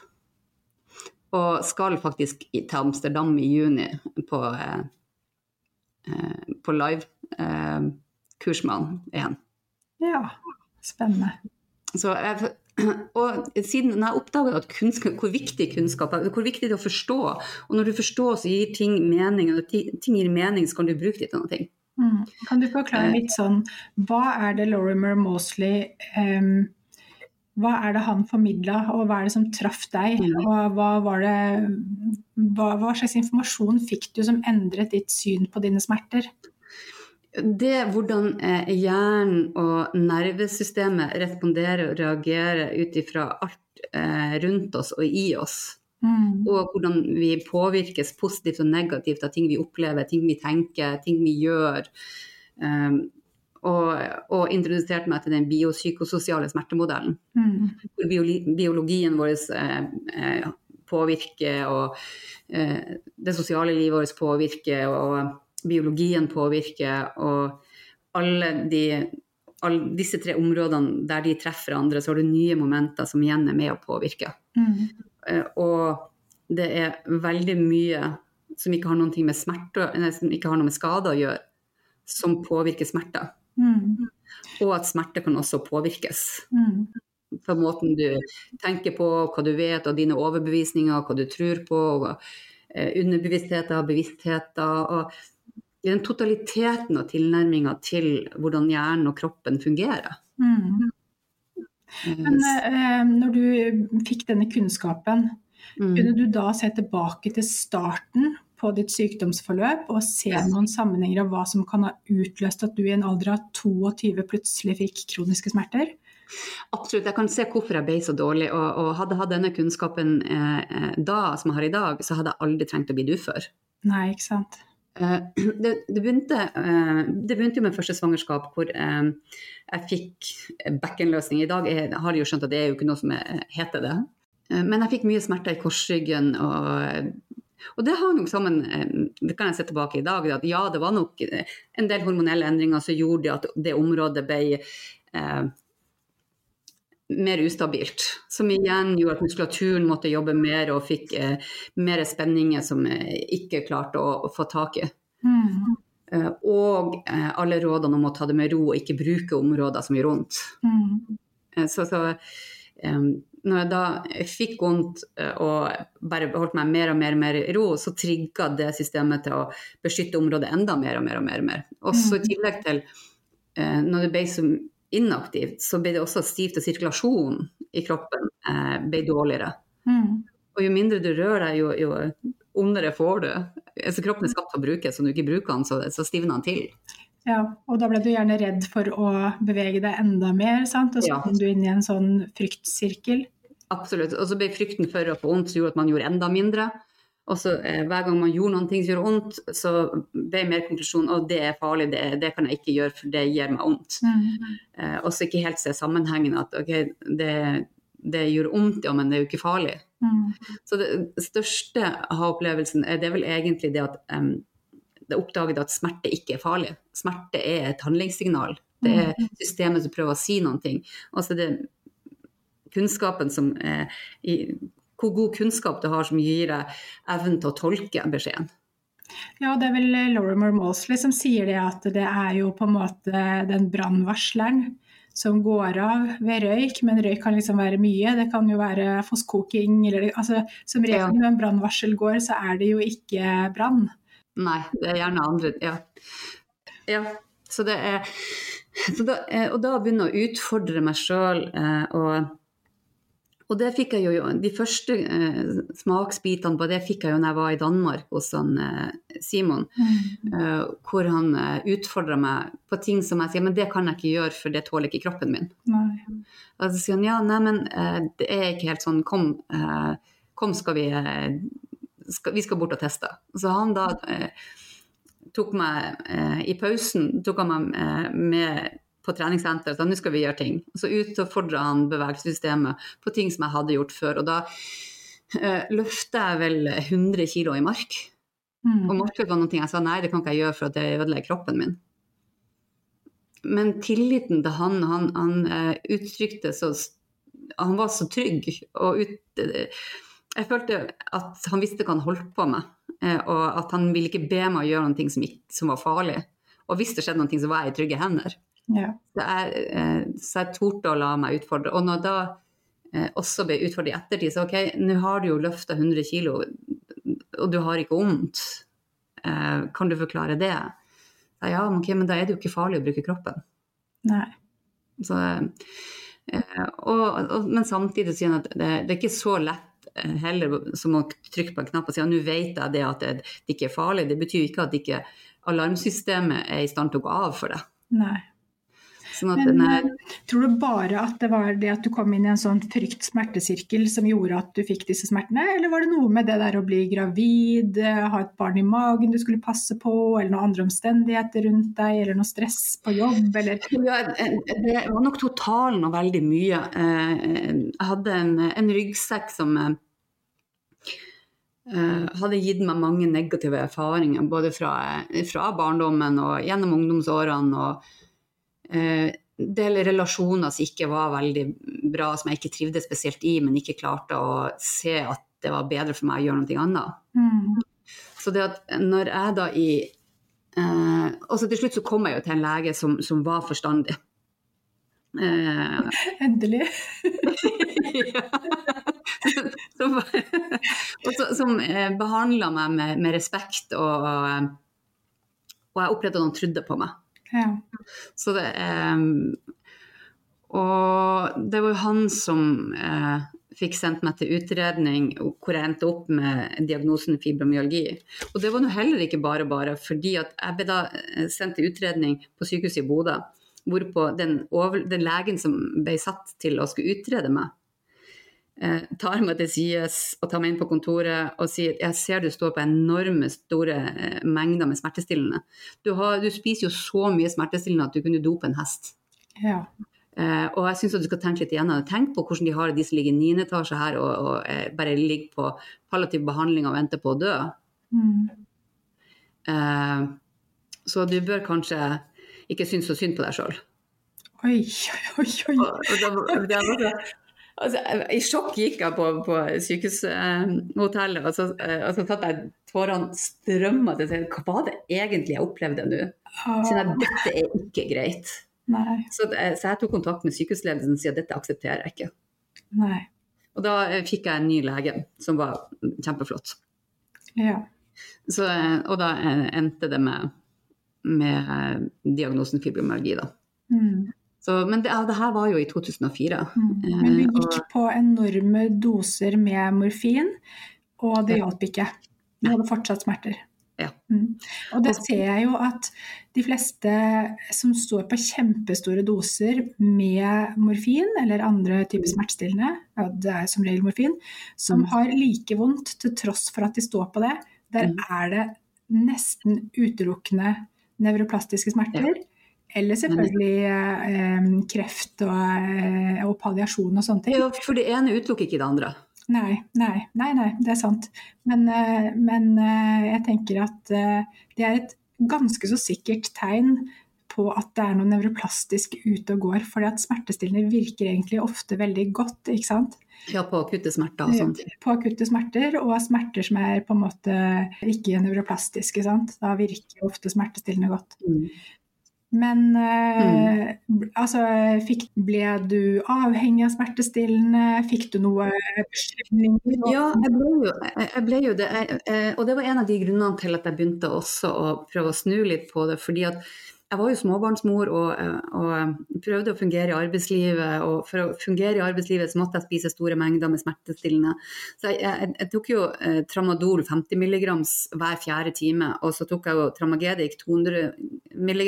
Og skal faktisk til Amsterdam i juni på, eh, eh på live-kurs eh, med han igjen. Ja, spennende. Så jeg, og siden jeg oppdaga hvor viktig kunnskap er, hvor viktig det er å forstå, og når du forstår, så gir ting mening, og når ting gir mening, så kan du bruke det til noe. Mm. Kan du forklare litt sånn, hva er det Lorimer Mosley um, hva er det han formidla, og hva er det som traff deg? Mm. Og hva, det, hva, hva, slags informasjon fikk du som endret ditt syn på dine smerter? Det hvordan eh, hjernen og nervesystemet responderer og reagerer ut ifra alt eh, rundt oss og i oss. Mm. Og hvordan vi påvirkes positivt og negativt av ting vi opplever, ting vi tenker, ting vi gjør. Um, og, og introduserte meg til den biopsykososiale smertemodellen. Mm. Hvor biologien vår eh, eh, påvirker, og eh, det sosiale livet vårt påvirker, og biologien påvirker, og alle, de, alle disse tre områdene der de treffer andre, så har du nye momenter som igjen er med å påvirke. Mm. Eh, og det er veldig mye som ikke har noe med smerte, som ikke har noe med skader å gjøre, som påvirker smerter. Mm. Og at smerte kan også påvirkes. Mm. På måten du tenker på, hva du vet, og dine overbevisninger, hva du tror på. og eh, Underbevisstheter, bevisstheter. og Den totaliteten og tilnærminga til hvordan hjernen og kroppen fungerer. Mm. Men eh, når du fikk denne kunnskapen, mm. kunne du da se tilbake til starten på ditt sykdomsforløp og se noen sammenhenger av hva som kan ha utløst at du i en alder av 22 plutselig fikk kroniske smerter? Absolutt, jeg kan se hvorfor jeg ble så dårlig. Og, og hadde jeg hatt denne kunnskapen eh, da som jeg har i dag, så hadde jeg aldri trengt å bli ufør. Nei, ikke sant. Eh, det, det, begynte, eh, det, begynte, jo med første svangerskap hvor eh, jeg fikk bekkenløsning. I dag jeg har de jo skjønt at det er jo ikke noe som heter det. Men jeg fikk mye smerter i korsryggen og og det hang nok sammen, eh, det kan jeg se tilbake i dag, at ja, det var nok eh, en del hormonelle endringer som gjorde at det området ble eh, mer ustabilt. Som igjen gjorde at muskulaturen måtte jobbe mer og fikk eh, mer spenninger som jeg ikke klarte å, å få tak i. Mm. Eh, og eh, alle rådene om å ta det med ro og ikke bruke områder som gjør vondt. Mm. Eh, så, så eh, når jeg da fikk vondt eh, og bare holdt meg mer og mer, og mer i ro, så trigga det systemet til å beskytte området enda mer og mer og mer. Og mer. Også i tillegg til eh, når det ble så inaktivt, så ble det også stivt, og sirkulasjonen i kroppen eh, ble dårligere. Mm. Og jo mindre du rører deg, jo, jo ondere får du. Altså, kroppen er skapt for å brukes, så når du ikke bruker den, så, så stivner den til. Ja, og da ble du gjerne redd for å bevege deg enda mer, sant? og så Ja. kom du inn i en sånn fryktsirkel. Absolutt. Og så ble frykten for å få vondt som gjorde at man gjorde enda mindre. Og så eh, hver gang man gjorde ting som gjorde vondt, så ble mer konklusjonen at det er farlig, det, det kan jeg ikke gjøre, for det gjør meg vondt. Mm. Eh, og så ikke helt se sammenhengen at ok, det, det gjør vondt, ja, men det er jo ikke farlig. Mm. Så det største ha-opplevelsen er det vel egentlig det at um, det oppdaget at smerte ikke er farlig. Smerte er et handlingssignal. Det er systemet som prøver å si noen ting. Altså det er kunnskapen som eh, i, Hvor god kunnskap du har som gir deg evnen til å tolke beskjeden. Ja, det er vel Lorimer Mosley som sier det at det er jo på en måte den brannvarsleren som går av ved røyk, men røyk kan liksom være mye. Det kan jo være fosskoking eller altså, Som regel når en brannvarsel går, så er det jo ikke brann. Nei, det er gjerne andre Ja. ja så det er så da, eh, Og da begynne å utfordre meg sjøl eh, og og det fikk jeg jo, De første eh, smaksbitene på det fikk jeg jo når jeg var i Danmark hos han, eh, Simon. eh, hvor han eh, utfordra meg på ting som jeg sier men det kan jeg ikke gjøre, for det tåler ikke kroppen min. Nei. Og så sier han ja, nei, men det er ikke helt sånn, kom, kom skal vi skal, Vi skal bort og teste. Så han da eh, tok meg eh, i pausen tok han meg eh, med på treningssenter og sa nå skal vi gjøre ting. Og så utfordra han bevegelsessystemet på ting som jeg hadde gjort før. Og da eh, løfta jeg vel 100 kg i mark. Mm. Og markløp var noe jeg sa nei, det kan ikke jeg gjøre for at det ødelegger kroppen min. Men tilliten til han, han, han eh, uttrykte så Han var så trygg. Og ut, eh, jeg følte at han visste hva han holdt på med. eh, og at han ville ikke be meg å gjøre noe som, som var farlig. Og hvis det skjedde noe, så var jeg i trygge hender. Ja. Så jeg, eh, så jeg torde å la meg utfordre. Og når da eh, også ble utfordret i ettertid, så ok, nå har du jo løfta 100 kilo, og du har ikke vondt. Eh, kan du forklare det? Så, ja, men men da er det jo ikke farlig å bruke kroppen. Nei. Så, eh, og, og, men samtidig sier han at det, det er ikke så lett heller som å trykke på en knapp og si at nå vet jeg det at det, det ikke er farlig. Det betyr ikke at ikke alarmsystemet er i stand til å gå av for det. Nei. Sånn at Men er, eh, tror du bare at det var det at du kom inn i en sånn frykt-smertesirkel som gjorde at du fikk disse smertene, eller var det noe med det der å bli gravid, eh, ha et barn i magen du skulle passe på, eller noen andre omstendigheter rundt deg, eller noe stress på jobb, eller Ja, det var nok totalen og veldig mye. Eh, Jeg hadde en, en ryggsekk som eh, hadde gitt meg mange negative erfaringer, både fra, fra barndommen og gjennom ungdomsårene. og eh, del relasjoner som ikke var veldig bra, som jeg ikke trivdes spesielt i, men ikke klarte å se at det var bedre for meg å gjøre noe annet. mm, Så det at når jeg da i eh, Og så til slutt så kom jeg jo til en lege som, som var forstandig. Eh, Endelig. ja. som og så, som eh, behandla meg med, med respekt, og, og jeg opplevde at han trodde på meg. Ja. Så det eh, Og det var jo han som eh, fikk sendt meg til utredning hvor jeg endte opp med diagnosen fibromyalgi. Og det var nå heller ikke bare bare, fordi at jeg ble da eh, sendt til utredning på sykehuset i Bodø. Hvorpå den, over, den legen som ble satt til å skulle utrede meg, eh, tar meg til sides og tar meg inn på kontoret og sier jeg ser du står på enorme store eh, mengder med smertestillende. Du, har, du spiser jo så mye smertestillende at du kunne dope en hest. ja. Eh, og jeg syns du skal tenke litt igjennom. Tenk på hvordan de har det, de som ligger i 9. etasje her og, og eh, bare ligger på palliativ behandling og venter på å dø. Mm. Eh, så du bør kanskje ikke synes så synd på deg sjøl. Oi, oi, oi. Og, og da, da var altså, I sjokk gikk jeg på, på sykehushotellet, og, så, eh, og så satt jeg tårene strømma til seg. Hva var det egentlig jeg opplevde nå? Siden jeg, dette er ikke greit. Så, eh, så jeg tok kontakt med sykehusledelsen og sa dette aksepterer jeg ikke. Nei. Og da eh, fikk jeg en ny lege som var kjempeflott. Ja. Så, og da endte det med, med diagnosen fibromyalgi, da. Mm. Så, men det, ja, det her var jo i 2004. Mm. Men du Eh, gikk og- på enorme doser med morfin, og det hjalp ikke. Du hadde fortsatt smerter. Ja. Mm. Og det ser jeg jo at de fleste som står på kjempestore doser med morfin eller andre typer smertestillende, ja, det er som regel morfin, som Mm. har like vondt til tross for at de står på det, der Mm. er det nesten utelukkende nevroplastiske smerter. Eller selvfølgelig eh, kreft og, eh, og palliasjon og sånne ting. Ja, for det ene utelukker ikke det andre. Nei, nei, nei, nei, det er sant. Men, eh, men eh, jeg tenker at eh, det er et ganske så sikkert tegn på at det er noe nevroplastisk ute og går. fordi at smertestillende virker egentlig ofte veldig godt, ikke sant. Ja, på akutte smerter og sånt. På akutte smerter, og smerter som er på en måte ikke nevroplastiske. sant? Da virker ofte smertestillende godt. Mm. Men eh, altså, fikk, ble du avhengig av smertestillende? Fikk du noe beskjedninger? Ja, jeg ble jo, jeg, ble jo det. Jeg, og det var en av de grunnene til at jeg begynte også å prøve å snu litt på det. fordi at jeg var jo småbarnsmor og, eh, og prøvde å fungere i arbeidslivet. Og for å fungere i arbeidslivet så måtte jeg spise store mengder med smertestillende. Så jeg, jeg, jeg tok jo eh, Tramadol 50 mg hver fjerde time. Og så tok jeg jo Tramagedic 200 mg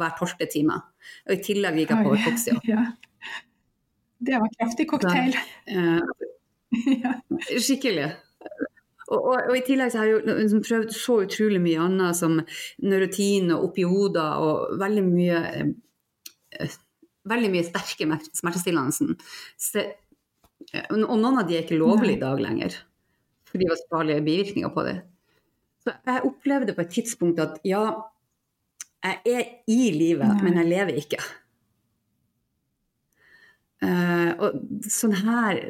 hver tolvte time. Og i tillegg gikk jeg på Ortoxia. Ja. Det var kraftig cocktail. Eh. Skikkelig. Og, og, og i tillegg så har jeg jo liksom prøvd så utrolig mye annet som neurotin og opioder og veldig mye eh, veldig mye sterke mer- smertestillende. Og noen av de er ikke lovlige i dag lenger, fordi det var farlige bivirkninger på det. Så jeg opplevde på et tidspunkt at ja, jeg er i livet, Nei. men jeg lever ikke. Uh, og sånn her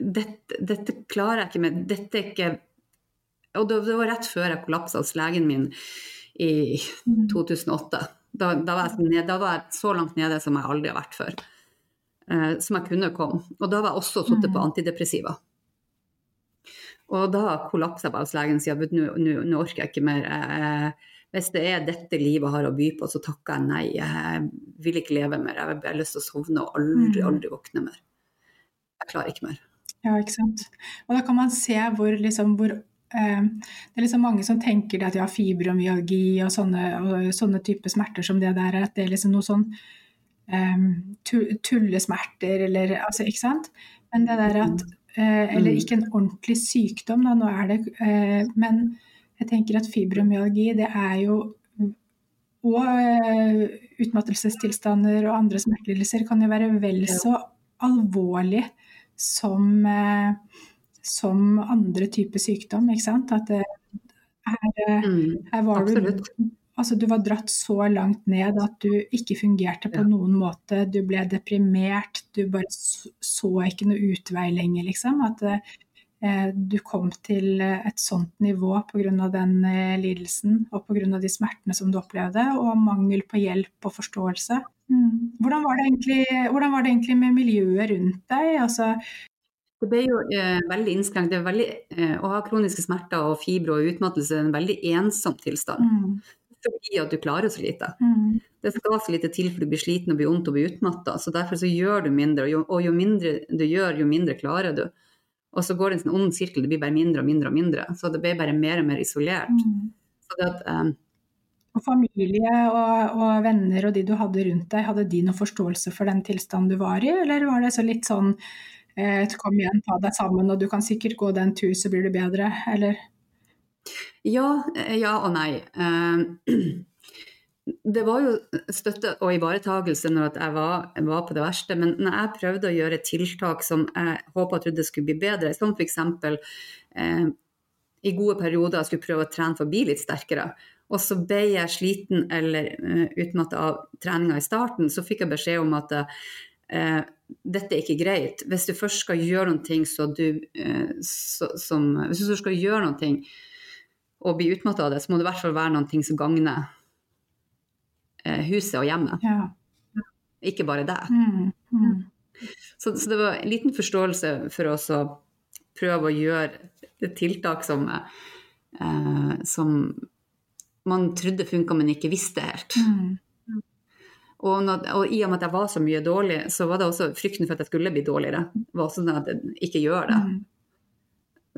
dette, dette klarer jeg ikke med. Dette er ikke Og det, det var rett før jeg kollapsa hos legen min i 2008. Da, da, var ned, da var jeg så langt nede som jeg aldri har vært før. Eh, som jeg kunne komme. Og da var jeg også sittet på Mm. antidepressiva. Og da kollapsa jeg bare hos legen og sa at nå orker jeg ikke mer. Eh, hvis det er dette livet har å by på, så takker jeg nei. Jeg vil ikke leve mer. Jeg har lyst til å sovne og aldri, Mm. aldri våkne mer. Jeg klarer ikke mer. Ja, ikke sant. Og da kan man se hvor liksom hvor eh, Det er liksom mange som tenker det at ja, fibromyalgi og sånne, og sånne typer smerter som det der, at det er liksom noe sånn eh, tullesmerter eller altså, Ikke sant? Men det der at eh, Eller Mm. ikke en ordentlig sykdom, da, nå er det eh, Men jeg tenker at fibromyalgi, det er jo og eh, utmattelsestilstander og andre smertelidelser kan jo være vel så alvorlig som, eh, som andre typer sykdom. Ikke sant? At det, her, eh, Mm, her var absolutt. du Altså, du var dratt så langt ned at du ikke fungerte på Ja. noen måte. Du ble deprimert. Du bare så, ikke noe utvei lenger, liksom. At eh, du kom til eh, et sånt nivå pga. den eh, lidelsen og pga. de smertene som du opplevde, og mangel på hjelp og forståelse. Mm. Hvordan, var det egentlig, hvordan var det egentlig med miljøet rundt deg? Altså, Det ble jo eh, veldig innskrenkt. Veldig, eh, å ha kroniske smerter og fibre og utmattelse er en veldig ensom tilstand. mm, Fordi at du klarer så lite. mm, Det skal så lite til for du blir sliten og blir vondt og blir utmatta. Så derfor så gjør du mindre, og jo, og jo mindre du gjør, jo mindre klarer du. Og så går det en sånn ond sirkel, det blir bare mindre og mindre og mindre. Så det ble bare mer og mer isolert. mm. Så det at, eh, Og familie og, og venner og de du hadde rundt deg, hadde de noen forståelse for den tilstanden du var i, eller var det så litt sånn eh, kom igjen, ta deg sammen, og du kan sikkert gå den tur, så blir du bedre, eller? Ja, eh, ja og nei. Eh, Det var jo støtte og ivaretagelse når jeg var, var på det verste, men når jeg prøvde å gjøre tiltak som jeg håpa og trodde skulle bli bedre, som f.eks. Eh, i gode perioder skulle prøve å trene forbi litt sterkere, Og så ble jeg sliten eller uh, utmatta av treninga i starten, så fikk jeg beskjed om at uh, dette er ikke greit. Hvis du først skal gjøre noe så du, uh, så, som, Hvis du skal gjøre noe og bli utmatta av det, så må det i hvert fall være noe som gagner uh, huset og hjemmet. Ja. Ikke bare deg. Mm. Mm. Så, så, det var en liten forståelse for oss å prøve å gjøre et tiltak som, eh, som man trodde funka, men ikke visste helt. Mm. Og, når, og, i og med at jeg var så mye dårlig, så var det også frykten for at jeg skulle bli dårligere. var også sånn at jeg ikke gjør det. Mm.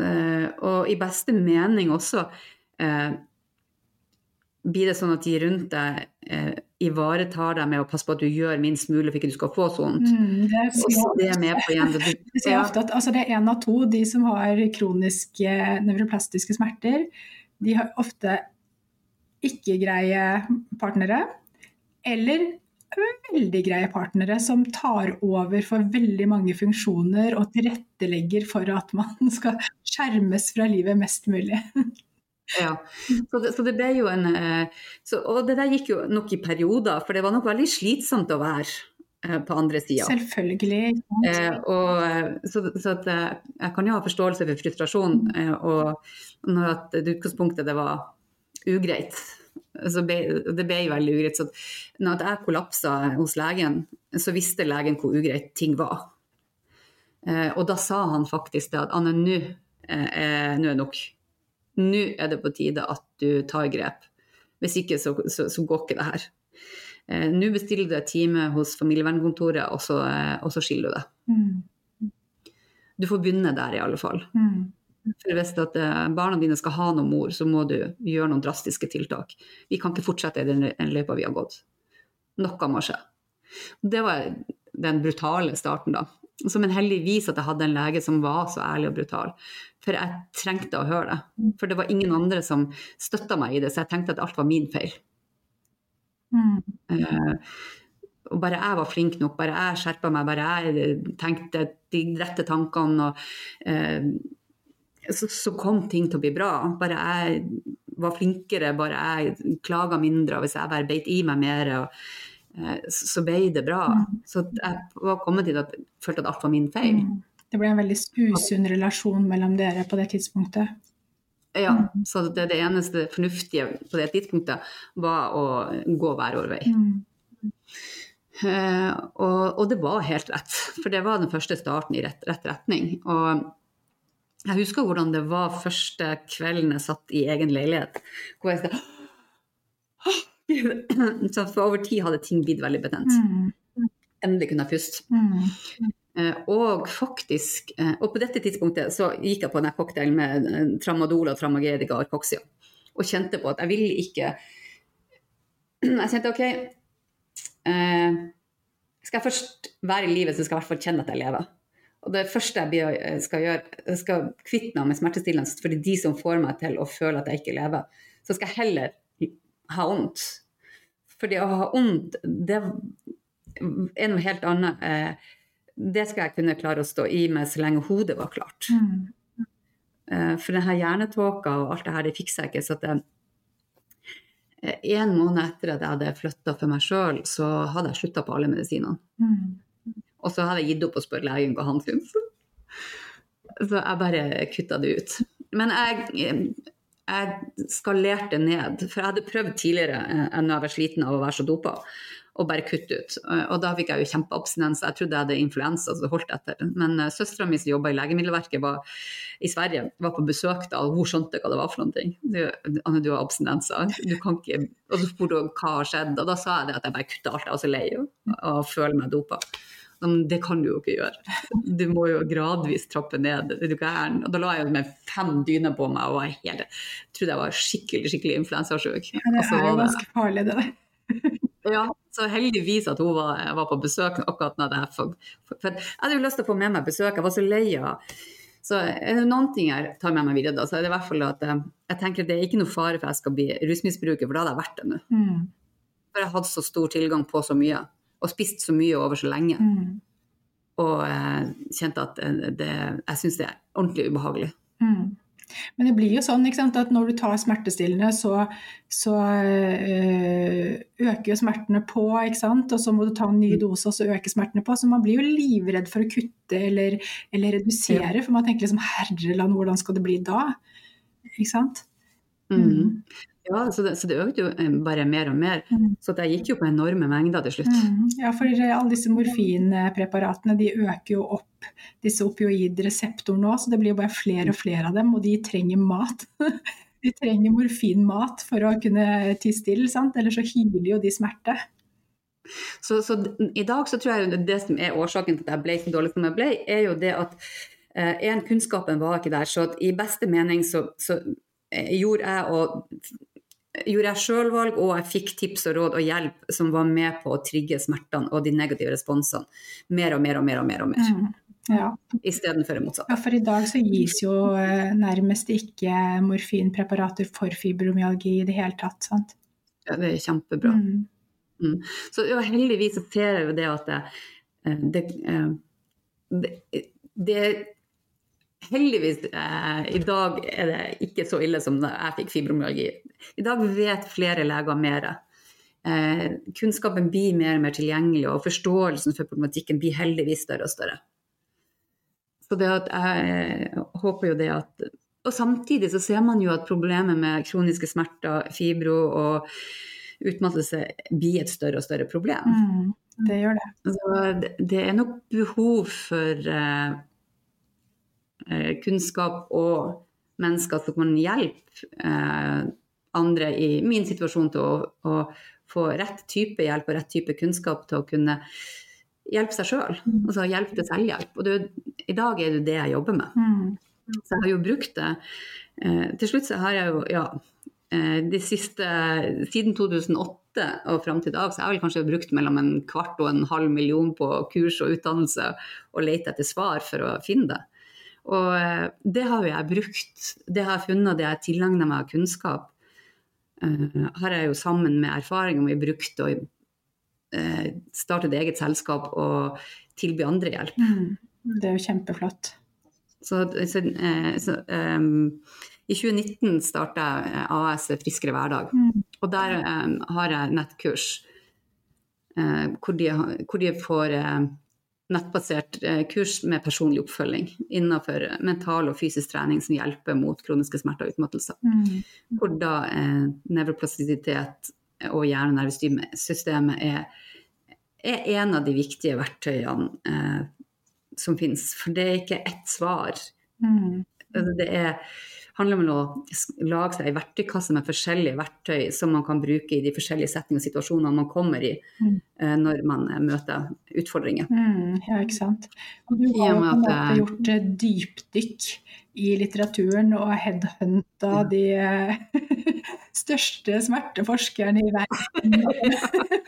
Uh, og i beste mening også uh, blir det sånn at de rundt deg uh, ivaretar deg med å passe på at du gjør minst mulig for ikke du skal få så vondt. Mm, det, det. Det, at altså, det er én av to, de som har kroniske nevroplastiske smerter, de har ofte ikke greie partnere, eller veldig greie partnere som tar over for veldig mange funksjoner og tilrettelegger for at man skal skjermes fra livet mest mulig. Ja, så det, så det ble jo en eh, så, Og det der gikk jo nok i perioder, for det var nok veldig slitsomt å være eh, på andre sida. Selvfølgelig. Eh, og, så, så at, jeg kan jo ha forståelse for frustrasjon, eh, og når at utgangspunktet det var ugreit. Så ble, det ble veldig ugreit. Så når jeg kollapsa hos legen, så visste legen hvor ugreit ting var. Eh, og da sa han faktisk det at Anne, nå er det nok. Nå er det på tide at du tar grep. Hvis ikke, så, så, så går ikke det her. Eh, nå bestiller du et time hos familievernkontoret, og så, eh, og så skiller du det. Mm. Du får begynne der, i alle fall. Mm. For hvis at eh, barna dine skal ha noe mor, så må du gjøre noen drastiske tiltak. Vi kan ikke fortsette i den løypa vi har gått. Noe må skje. Det var den brutale starten, da. en heldig vis at jeg hadde en lege som var så ærlig og brutal. For jeg trengte å høre det. For det var ingen andre som støtta meg i det, så jeg tenkte at alt var min feil. Mm. Uh, og bare jeg var flink nok, bare jeg skjerpa meg, bare jeg tenkte de rette tankene og uh, så, så, kom ting til å bli bra. Bare jeg var flinkere, bare jeg klaga mindre, og hvis jeg bare beit i meg mer, og, uh, så ble det bra. Mm. Så jeg var kommet til at jeg følte at alt var min feil. Mm. Det ble en veldig usunn relasjon mellom dere på det tidspunktet. Ja, så det, det, eneste fornuftige på det tidspunktet var å gå hver vår vei. Mm. Eh, og, og, det var helt rett, for det var den første starten i rett, rett, retning. Og jeg husker hvordan det var første kvelden jeg satt i egen leilighet. hvor jeg så For over tid hadde ting blitt veldig betent. Mm. Endelig kunne jeg puste. Mm. Uh, og faktisk, uh, og på dette tidspunktet så gikk jeg på denne cocktailen med tramadol og tramagedica og arcoxia. Og kjente på at jeg ville ikke Jeg kjente OK Skal jeg først være i livet, så skal jeg i hvert fall kjenne at jeg lever. Og det første jeg skal gjøre, jeg skal kvitte meg med smertestillende fordi de som får meg til å føle at jeg ikke lever. Så skal jeg heller ha vondt. Fordi å ha vondt, det er noe helt annet. Eh, det skal jeg kunne klare å stå i med så lenge hodet var klart. Mm. Eh, for denne hjernetåka og alt det her, det fikser jeg ikke. Så det, eh, en måned etter at jeg hadde flytta for meg sjøl, så hadde jeg slutta på alle medisinene. Mm. Og så hadde jeg gitt opp å spørre legen hva han syntes. Så jeg bare kutta det ut. Men jeg, jeg skalerte ned, for jeg hadde prøvd tidligere enn når jeg var sliten av å være så dopa og bare kutte ut. Og da fikk jeg jo kjempeabstinens. Jeg trodde jeg hadde influensa, det holdt etter. Men uh, søstera mi som jobba i Legemiddelverket var, i Sverige, var på besøk da, og hun skjønte hva det var for noe. Du, Anne, du har abstinenser. Og så spurte hun hva har skjedd, og da sa jeg det at jeg bare kutta alt. Jeg var så lei og føler meg dopa. Men det kan du jo ikke gjøre. Du må jo gradvis trappe ned. Og da la jeg med fem dyner på meg og jeg helt, trodde jeg var skikkelig skikkelig influensasjuk. Ja, det er jo ganske farlig, det der. Ja, så heldigvis at hun var, var på besøk akkurat når det her. For, for, jeg hadde jo lyst til å få med meg besøk, jeg var så lei av Så er det noen ting jeg tar med meg videre, da, så er det i hvert fall at eh, jeg tenker at det er ikke noe fare for at jeg skal bli rusmisbruker, for da hadde jeg vært det nå. Mm. For jeg hadde så stor tilgang på så mye, og spist så mye over så lenge. Mm. Og eh, kjente at det, jeg syns det er ordentlig ubehagelig. Mm. Men det blir jo sånn sant, at når du tar smertestillende, så, så øh, øker smertene på, og så må du ta en ny dose, og så øker smertene på. Så man blir jo livredd for å kutte eller, eller redusere, ja. for man tenker liksom herreland, hvordan skal det bli da? Ikke sant? Mm. Ja, så det, så det, økte jo eh, bare mer og mer. Mm. Så jeg gikk jo på enorme mengder til slutt. Mm. Ja, for alle disse morfinpreparatene de øker jo opp disse opioidreseptorene nå, så det blir jo bare flere og flere av dem, og de trenger mat. De trenger morfinmat for å kunne tie stille, sant? ellers så hyler jo de smerte. Så, så, i dag så tror jeg det som er årsaken til at jeg ble så dårlig som jeg ble, er jo det at eh, en, kunnskapen var ikke der. Så i beste mening så, så eh, gjorde jeg og gjorde jeg sjøl valg, og jeg fikk tips og råd og hjelp som var med på å trigge smertene og de negative responsene mer og mer og mer og mer. og mer. Mm. Ja. Istedenfor det motsatte. Ja, for i dag så gis jo eh, nærmest ikke morfinpreparater for fibromyalgi i det hele tatt, sant? Ja, det er kjempebra. Mm. Mm. Så ja, heldigvis ser jeg jo det at det, eh, det, eh, det, det Heldigvis eh, i dag er det ikke så ille som da jeg fikk fibromyalgi. I dag vet flere leger mer. Eh, kunnskapen blir mer og mer tilgjengelig, og forståelsen for problematikken blir heldigvis større og større. Så det at jeg håper jo det at Og samtidig så ser man jo at problemet med kroniske smerter, fibro og utmattelse blir et større og større problem. Mm, det gjør det. Så det er nok behov for eh, Eh, kunnskap og mennesker som kan hjelpe eh, andre i min situasjon til å, å, få rett type hjelp og rett type kunnskap til å kunne hjelpe seg sjøl. Mm. Altså hjelp til selvhjelp. Og det, i dag er det det jeg jobber med. Mm. Så jeg har jo brukt det. Eh, til slutt så har jeg jo, ja de siste, Siden 2008 og fram til i dag, så har jeg vel kanskje brukt mellom en kvart og en halv million på kurs og utdannelse og lete etter svar for å finne det. Og eh, det har jo jeg brukt. Det har jeg funnet, det jeg tilegner meg av kunnskap, uh, har jeg jo sammen med erfaringer vi brukt og uh, startet eget selskap og tilby andre hjelp. Mm. Det er jo kjempeflott. Så, så, uh, så um, i 2019 starta jeg AS Friskere hverdag. Mm. Og der um, har jeg nettkurs hvor de, hvor, de, får nettbasert eh, kurs med personlig oppfølging innenfor mental og fysisk trening som hjelper mot kroniske smerter og utmattelser. Mm. Hvor da eh, nevroplastisitet og hjernenervesystemet er, er, en av de viktige verktøyene eh, som finnes. For det er ikke ett svar. Mm. Altså, det er handler om å lage seg ei verktøykasse med forskjellige verktøy som man kan bruke i de forskjellige setningene og situasjonene man kommer i mm. uh, når man uh, møter utfordringer. Mm, ja, ikke sant. Og du har jo på en måte gjort uh, dypdykk i litteraturen og headhunta de største smerteforskerne i verden.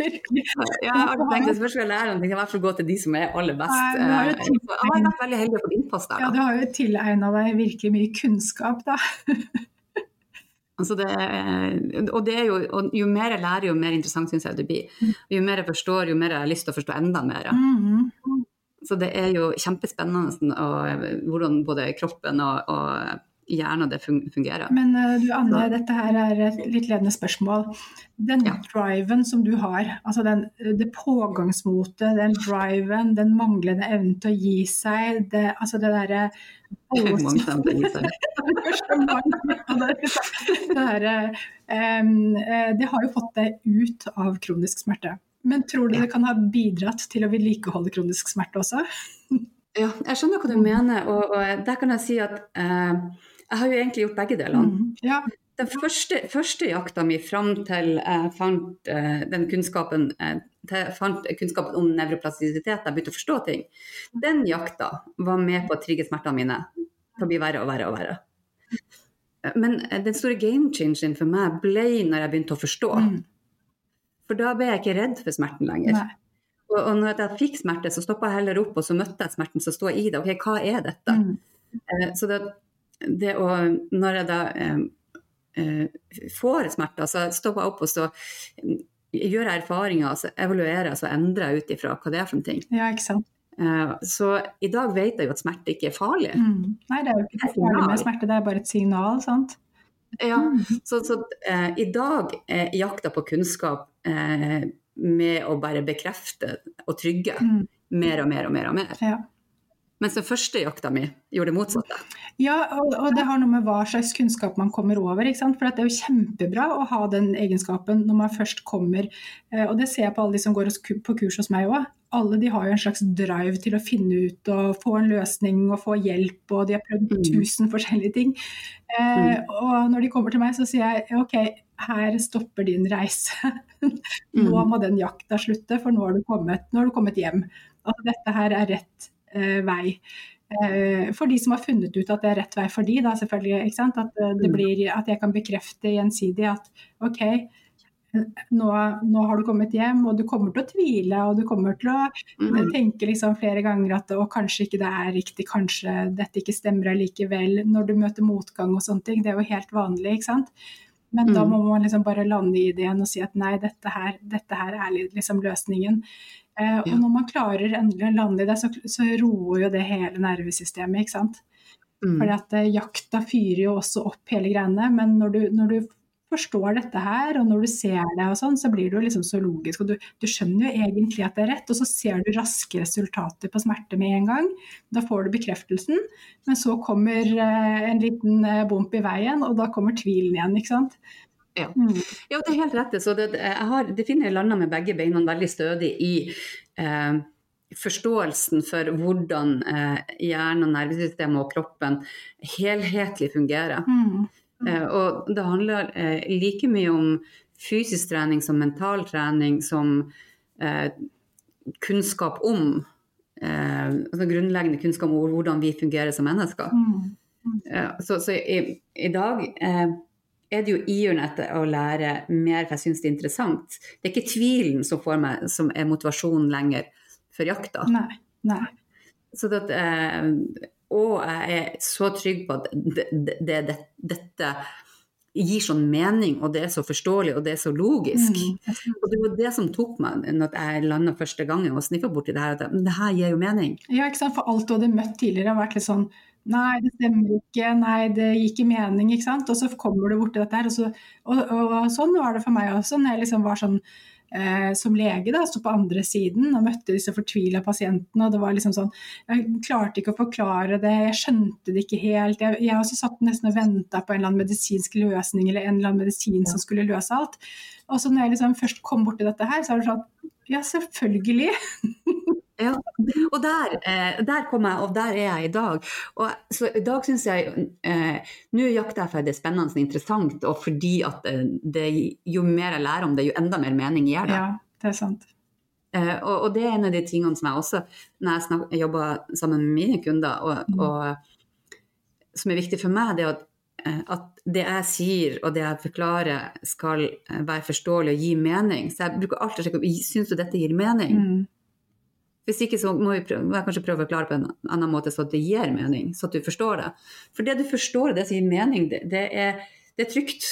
Ja, jeg har tenkt at først skal jeg lære noe, i hvert fall gå til de som er aller best. Har jeg har vært veldig heldig å få innpass der. Da. Ja, du har jo tilegna deg virkelig mye kunnskap, da. Altså det, og, det jo, og, jo mer jeg lærer, jo mer interessant syns jeg det blir. Mm. Jo mer jeg forstår, jo mer jeg har lyst til å forstå enda mer. Mm. Så det er jo kjempespennende og, hvordan både kroppen og, og hjernen det fungerer. Men uh, du Anne, dette her er et litt ledende spørsmål. Den ja. driven som du har, altså den, det pågangsmotet, den driven, den manglende evnen til å gi seg, det, altså det derre det har jo fått deg ut av kronisk smerte. Men tror du det kan ha bidratt til å vedlikeholde kronisk smerte også? ja, jeg skjønner hva du mener, og, og der kan jeg si at eh, jeg har jo egentlig gjort begge delene. Mm, ja. Den første, første, jakta mi fram til jeg fant eh, den kunnskapen eh, fant kunnskapen om nevroplastisitet, jeg begynte å forstå ting, den jakta var med på å trigge smertene mine til å bli verre og verre og verre. Men uh, den store game changeren for meg ble når jeg begynte å forstå. Mm. For da ble jeg ikke redd for smerten lenger. Og, og, når jeg fikk smerte, så stoppa jeg heller opp, og så møtte jeg smerten som står i det. Ok, hva er dette? Mm. så det, det å Når jeg da eh, eh får smerter, så stopper jeg opp og så mm, gjør jeg erfaringer, så evaluerer jeg, så endrer jeg ut ifra hva det er for en ting. Ja, ikke sant. Eh, så i dag vet jeg jo at smerte ikke er farlig. Mm. Nei, det er jo ikke farlig med smerte, det er bare et signal, sant? Ja, så, så eh, i dag er jakta på kunnskap eh, med å bare bekrefte og trygge Mm. mer og mer og mer og mer. Ja. Mens den første jakta mi gjorde det motsatte. Ja, og, og det har noe med hva slags kunnskap man kommer over. ikke sant? For det er jo kjempebra å ha den egenskapen når man først kommer. eh, Og det ser jeg på alle de som går på kurs hos meg òg. Alle de har jo en slags drive til å finne ut og få en løsning og få hjelp, og de har prøvd Mm. tusen forskjellige ting. Eh, og når de kommer til meg, så sier jeg ok, her stopper din reise. nå Mm. må den jakta slutte, for nå har du kommet, nå har du kommet hjem. At dette her er rett vei. Eh, for de som har funnet ut at det er rett vei for de, da selvfølgelig. Ikke sant? At, eh, det Mm. blir, at jeg kan bekrefte gjensidig at OK, eh, nå, nå har du kommet hjem, og du kommer til å tvile, og du kommer til å Mm. tenke liksom flere ganger at å, kanskje ikke det er riktig, kanskje dette ikke stemmer allikevel. Når du møter motgang og sånne ting. Det er jo helt vanlig, ikke sant. Men da Mm. må man liksom bare lande i det og si at nei, dette her, dette her er liksom løsningen. Eh, og Ja. når man klarer endelig å lande i det, så, så roer jo det hele nervesystemet, ikke sant. Mm. Fordi at eh, jakta fyrer jo også opp hele greiene, men når du, når du forstår dette her, og når du ser det og sånn, så blir jo liksom så logisk. Og du, du skjønner jo egentlig at det er rett, og så ser du raske resultater på smerte med en gang. Da får du bekreftelsen, men så kommer eh, en liten eh, bump i veien, og da kommer tvilen igjen, ikke sant. Ja. Mm. Ja, det er helt rett. Så det, jeg har definitivt landa med begge beina veldig stødig i eh, forståelsen for hvordan eh, hjernen nervesystemet og kroppen helhetlig fungerer. Mm. Eh, og det handler eh, like mye om fysisk trening som mental trening, som eh, kunnskap om eh, altså grunnleggende kunnskap om hvordan vi fungerer som mennesker. Mm. Ja, så, så i, i dag eh, er det jo iuren etter å lære mer, for jeg syns det er interessant. Det er ikke tvilen som får meg, som er motivasjonen lenger for jakta. Nei. Nei. Så det, eh, og jeg er så trygg på at det, det, det, det, dette gir sånn mening, og det er så forståelig, og det er så logisk. Mm. Og det var det som tok meg når jeg landa første gangen og sniffa borti det her, at det her gir jo mening. Ja, ikke sant? For alt du hadde møtt tidligere har vært litt sånn Nei, det stemmer ikke. Nei, det gir ikke mening. ikke sant? Og så kommer du borti dette her. Og, så, og, og, og sånn var det for meg også, når jeg liksom var sånn som lege, da, sto på andre siden og møtte disse fortvila pasientene. og det var liksom sånn, Jeg klarte ikke å forklare det, jeg skjønte det ikke helt. Jeg, jeg også satt nesten og venta på en eller annen medisinsk løsning eller en eller annen medisin som skulle løse alt. Og så når jeg liksom først kom borti dette her, så er det sånn Ja, selvfølgelig. Ja, og der, eh, der kom jeg, og der er jeg i dag. Og, så i dag syns jeg eh, Nå jakter jeg for det spennende og interessant, og fordi at eh, det, jo mer jeg lærer om det, jo enda mer mening gir det. Ja, det er sant. Eh, og, og det er en av de tingene som jeg også, når jeg snak, jobber sammen med mine kunder, og, Mm. og, som er viktig for meg, det er at, eh, at det jeg sier og det jeg forklarer, skal være forståelig og gi mening. Så jeg bruker alltid å sjekke om syns du dette gir mening. Mm. Hvis ikke så må, vi prøve, må jeg kanskje prøve å klare på en annen måte så at det gir mening, så at du forstår det. For det du forstår, det som gir mening, det, det, er, det er trygt.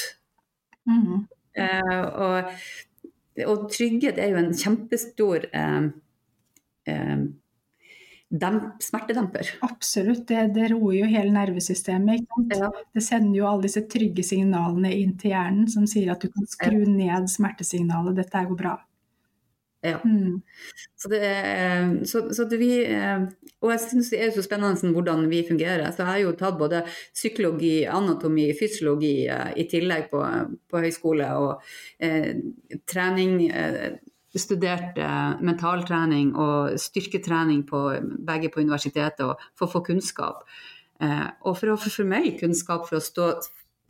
Mm. Uh, og, og trygghet er jo en kjempestor uh, uh, demp, smertedemper. Absolutt, det, det roer jo hele nervesystemet. Ja. Det sender jo alle disse trygge signalene inn til hjernen som sier at du kan skru ned smertesignalet, dette går bra. Ja. Mm. Så det er, så, så det vi, eh, og jeg syns det er så spennende hvordan vi fungerer. Så jeg har jo tatt både psykologi, anatomi, fysiologi eh, i tillegg på, på høyskole, og eh, trening. Eh, studert eh, mentaltrening og styrketrening på, begge på universitetet og for å få kunnskap. Eh, og for å få formell kunnskap for å stå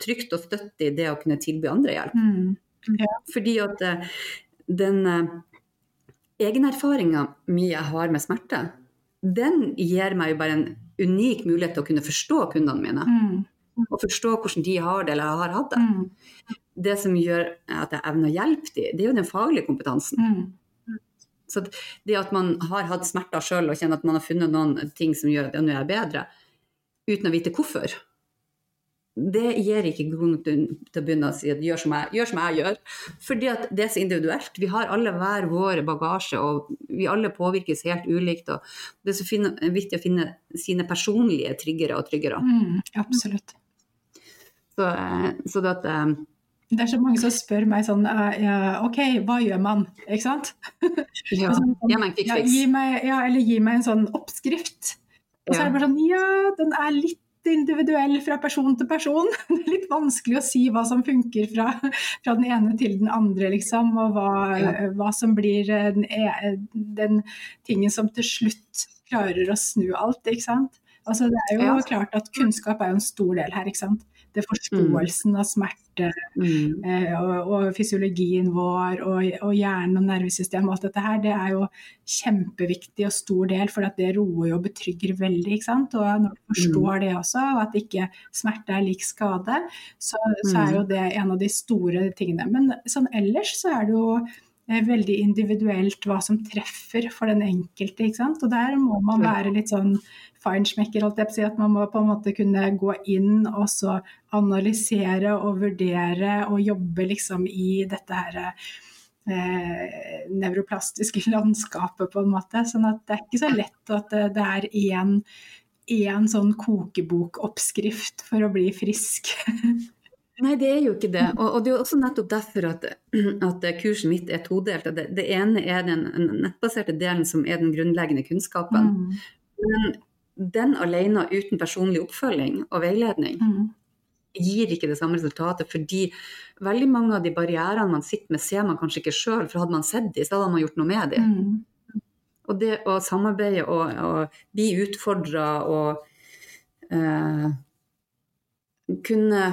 trygt og støtte i det å kunne tilby andre hjelp. Mm. Fordi at eh, den eh, egenerfaringa mi jeg har med smerte, den gir meg jo bare en unik mulighet til å kunne forstå kundene mine. Mm. Og forstå hvordan de har det eller har hatt det. Mm. Det som gjør at jeg evner å hjelpe dem, det er jo den faglige kompetansen. Mm. Så det at man har hatt smerter sjøl og kjenner at man har funnet noen ting som gjør at det nå er jeg bedre, uten å vite hvorfor, det gir ikke grunn til å begynne å si at gjør som jeg, gjør som jeg gjør. Fordi at det er så individuelt. Vi har alle hver vår bagasje, og vi alle påvirkes helt ulikt. og Det er så finne, viktig å finne sine personlige triggere og tryggere. Mm, absolutt. Så, eh, så det at eh, Det er så mange som spør meg sånn eh, OK, hva gjør man? Ikke sant? ja, sånn, ja, men, ja, gi meg, ja, eller gi meg en sånn oppskrift. Og så er det bare sånn Ja, den er litt individuell fra person til person. Det er litt vanskelig å si hva som funker fra, fra den ene til den andre, liksom. Og hva, Ja. hva som blir eh, den, e- den tingen som til slutt klarer å snu alt, ikke sant. Altså, det er jo Ja. klart at kunnskap er jo en stor del her, ikke sant. Det er forståelsen av smerte, Mm. eh, og, og fysiologien vår og, og hjernen og nervesystemet og alt dette her, det er jo kjempeviktig og stor del, for det roer jo og betrygger veldig. ikke sant? Og når du forstår det også, og at ikke smerte er lik skade, så, så er jo det en av de store tingene. Men sånn ellers så er det jo veldig individuelt hva som treffer for den enkelte. ikke sant? Og der må man være litt sånn feinschmecker, holdt jeg på å si. At man må på en måte kunne gå inn og så analysere og vurdere og jobbe liksom i dette her eh, nevroplastiske landskapet, på en måte. Sånn at det er ikke så lett at det, det er én én sånn kokebokoppskrift for å bli frisk. Nei, det er jo ikke det. Og, og det er også nettopp derfor at, at kurset mitt er todelt. Det, det ene er den nettbaserte delen som er den grunnleggende kunnskapen. Mm. Men den alene uten personlig oppfølging og veiledning Mm. gir ikke det samme resultatet, fordi veldig mange av de barrierene man sitter med, ser man kanskje ikke sjøl, for hadde man sett de, så hadde man gjort noe med de. Mm. Og det å samarbeide og, og bli utfordra og eh, kunne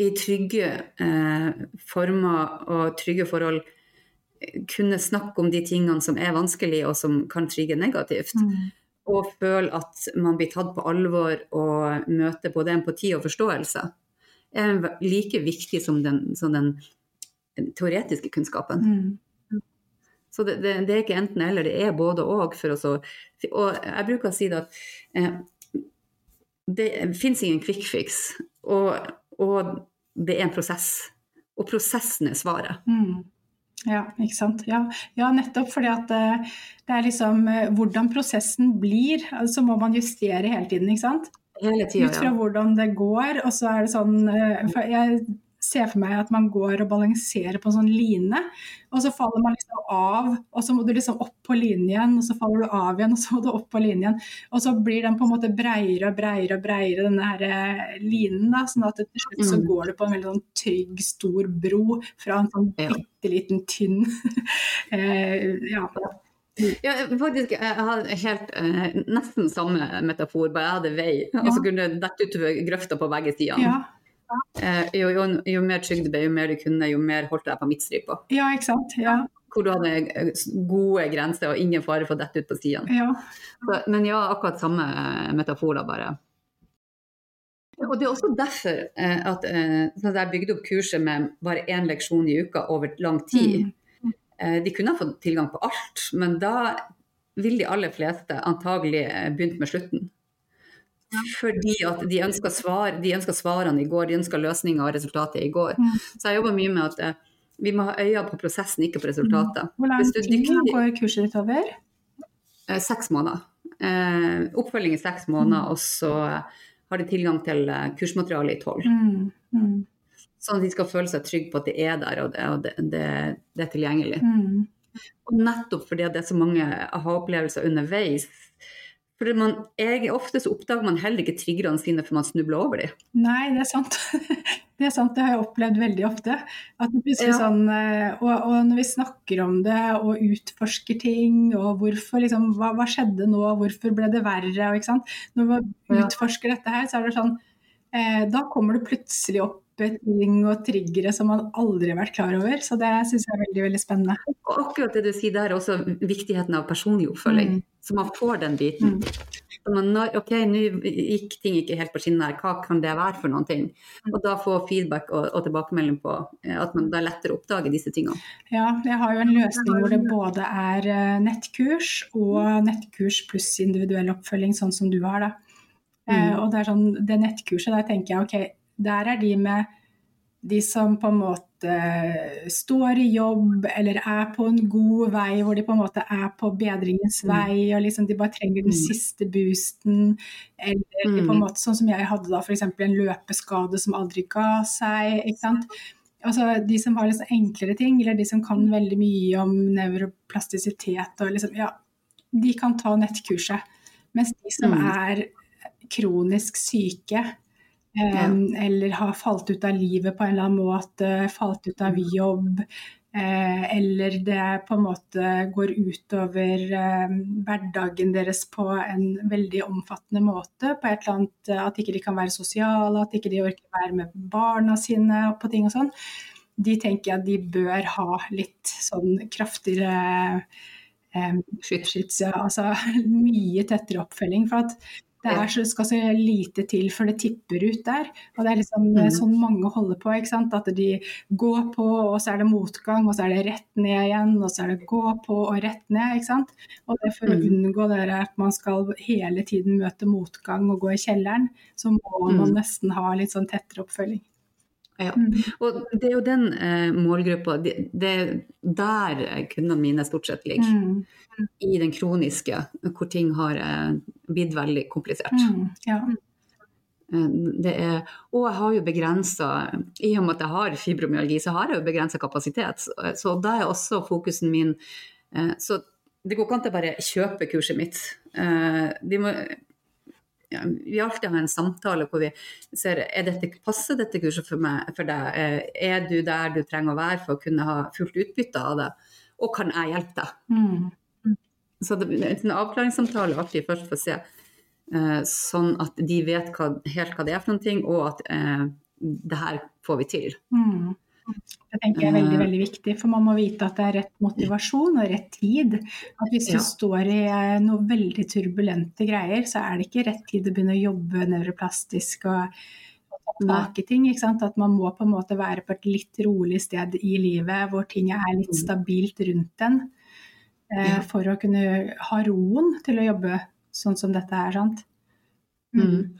i trygge eh, former og trygge forhold eh, kunne snakke om de tingene som er vanskelig og som kan trigge negativt. Mm. Og føle at man blir tatt på alvor og møter både empati og forståelse. er like viktig som den, som den teoretiske kunnskapen. Mm. Så det, det, det er ikke enten eller, det er både og. For oss å, og jeg bruker å si det at eh, det fins ingen quick fix, og, og det er en prosess. Og prosessen er svaret. Mm. Ja, ikke sant. Ja, ja nettopp fordi at eh, det er liksom eh, hvordan prosessen blir, så må man justere hele tiden, ikke sant. Hele tiden, ja. Ut fra hvordan det går, og så er det sånn for Jeg ser for meg at man går og balanserer på en sånn line, og så faller man liksom av, og så må du liksom opp på linjen og så faller du av igjen, og så må du opp på linjen. Og så blir den på en måte breiere og breiere og breiere, denne her eh, linen, da, sånn at til slutt så Mm. går du på en veldig sånn trygg, stor bro fra en sånn Ja. bitte liten, tynn eh, ja. Ja, faktisk, jeg har helt eh, nesten samme metafor, bare jeg hadde vei. Og så kunne det dette utover grøfta på begge sider. Ja, jo, jo, jo mer du ble, jo mer du kunne, jo mer holdt deg på midtstripa. ja, ikke sant. Ja, Hvor du hadde eh, gode grenser og ingen fare for å dette ut på sidene. ja. Men ja, akkurat samme metaforer metafor da, bare. Og det er også derfor eh, at eh, sånn jeg bygde opp kurset med bare én leksjon i uka over lang tid. Mm. Eh, de kunne ha fått tilgang på alt, men da vil de aller fleste antagelig eh, begynt med slutten. Fordi at de ønska svar, svarene i går, de ønska løsninger og resultatet i går. Mm. Så jeg jobber mye med at eh, vi må ha øya på prosessen, ikke på resultatet. Hvor lang tid går kurset ditt over? Eh, Seks måneder. Eh, oppfølging i seks måneder, og så har de tilgang til kursmateriale i tolv. Mm, mm, Sånn at de skal føle seg trygge på at det er der, og det, og det, det, det er tilgjengelig. mm. Og nettopp fordi det er så mange aha-opplevelser underveis. Fordi man, jeg, Ofte så oppdager man heller ikke triggerne sine før man snubler over dem. Nei, det er sant. Det er sant, det har jeg opplevd veldig ofte. At det plutselig Ja. sånn, eh, og, og når vi snakker om det og utforsker ting, og hvorfor liksom, hva, hva skjedde nå, hvorfor ble det verre, ikke sant. Når Ja. utforsker dette her, så er det sånn, eh, da kommer det plutselig opp ting og triggere som man aldri har vært klar over. Så det syns jeg er veldig, veldig spennende. Og akkurat det du sier der, er også viktigheten av personlig oppfølging. Mm. Så man får den biten. Mm. Så man, ok, nå gikk ting ikke helt på skinner, hva kan det være for noen ting? Og da få feedback og, og tilbakemelding på eh, at man da lettere oppdager disse tingene. Ja, jeg har jo en løsning hvor det både er eh, nettkurs og nettkurs pluss individuell oppfølging, sånn som du har. da. Eh, og det er sånn, det nettkurset, der tenker jeg ok, der er de med de som på en måte står i jobb eller er på en god vei, hvor de på en måte er på bedringens Mm. vei, og liksom de bare trenger den Mm. siste boosten. Eller de på en Mm. måte sånn som jeg hadde da, f.eks. en løpeskade som aldri ga seg. ikke sant? Altså De som har liksom enklere ting, eller de som kan veldig mye om nevroplastisitet, og liksom, ja, de kan ta nettkurset. Mens de som Mm. er kronisk syke, Ja. Um, eller har falt ut av livet på en eller annen måte, falt ut av jobb, eh, eller det på en måte går utover eh, hverdagen deres på en veldig omfattende måte. På et eller annet, eh, At ikke de kan være sosiale, at ikke de orker være med barna sine og på ting og sånn. De tenker jeg de bør ha litt sånn kraftigere eh, skyts, ja, altså mye tettere oppfølging. For at det er så, skal så lite til før det tipper ut der. Og det er liksom Mm. sånn mange holder på. ikke sant? At de går på, og så er det motgang, og så er det rett ned igjen, og så er det gå på og rett ned. ikke sant? Og det for å Mm. unngå det at man skal hele tiden møte motgang og gå i kjelleren, så må man Mm. nesten ha litt sånn tettere oppfølging. Ja. Mm. Og det er jo den eh, målgruppa, det, er der kundene mine stort sett ligger. Mm. I den kroniske, hvor ting har eh, blitt veldig komplisert. Mm. Ja. Eh, Det er, og jeg har jo begrensa I og med at jeg har fibromyalgi, så har jeg jo begrensa kapasitet. Så, så da er også fokusen min eh, Så det går ikke an å bare kjøpe kurset mitt. Eh, de må, ja, vi alltid har en samtale hvor vi ser er dette, passer dette kurset for, meg, for deg. Eh, Er du der du trenger å være for å kunne ha fullt utbytte av det? Og kan jeg hjelpe deg? Mm. Så det, en avklaringssamtale er alltid først for å se, eh, sånn at de vet hva, helt hva det er for noe, og at eh, det her får vi til. Mm. Det tenker jeg er veldig, Eh. veldig viktig, for man må vite at det er rett motivasjon og rett tid. At hvis du Ja. står i eh, noe veldig turbulente greier, så er det ikke rett tid å begynne å jobbe nevroplastisk og, ta ting. Ikke sant? At man må på en måte være på et litt rolig sted i livet, hvor ting er litt stabilt rundt en. Eh, Ja. For å kunne ha roen til å jobbe sånn som dette er. sant? Mm.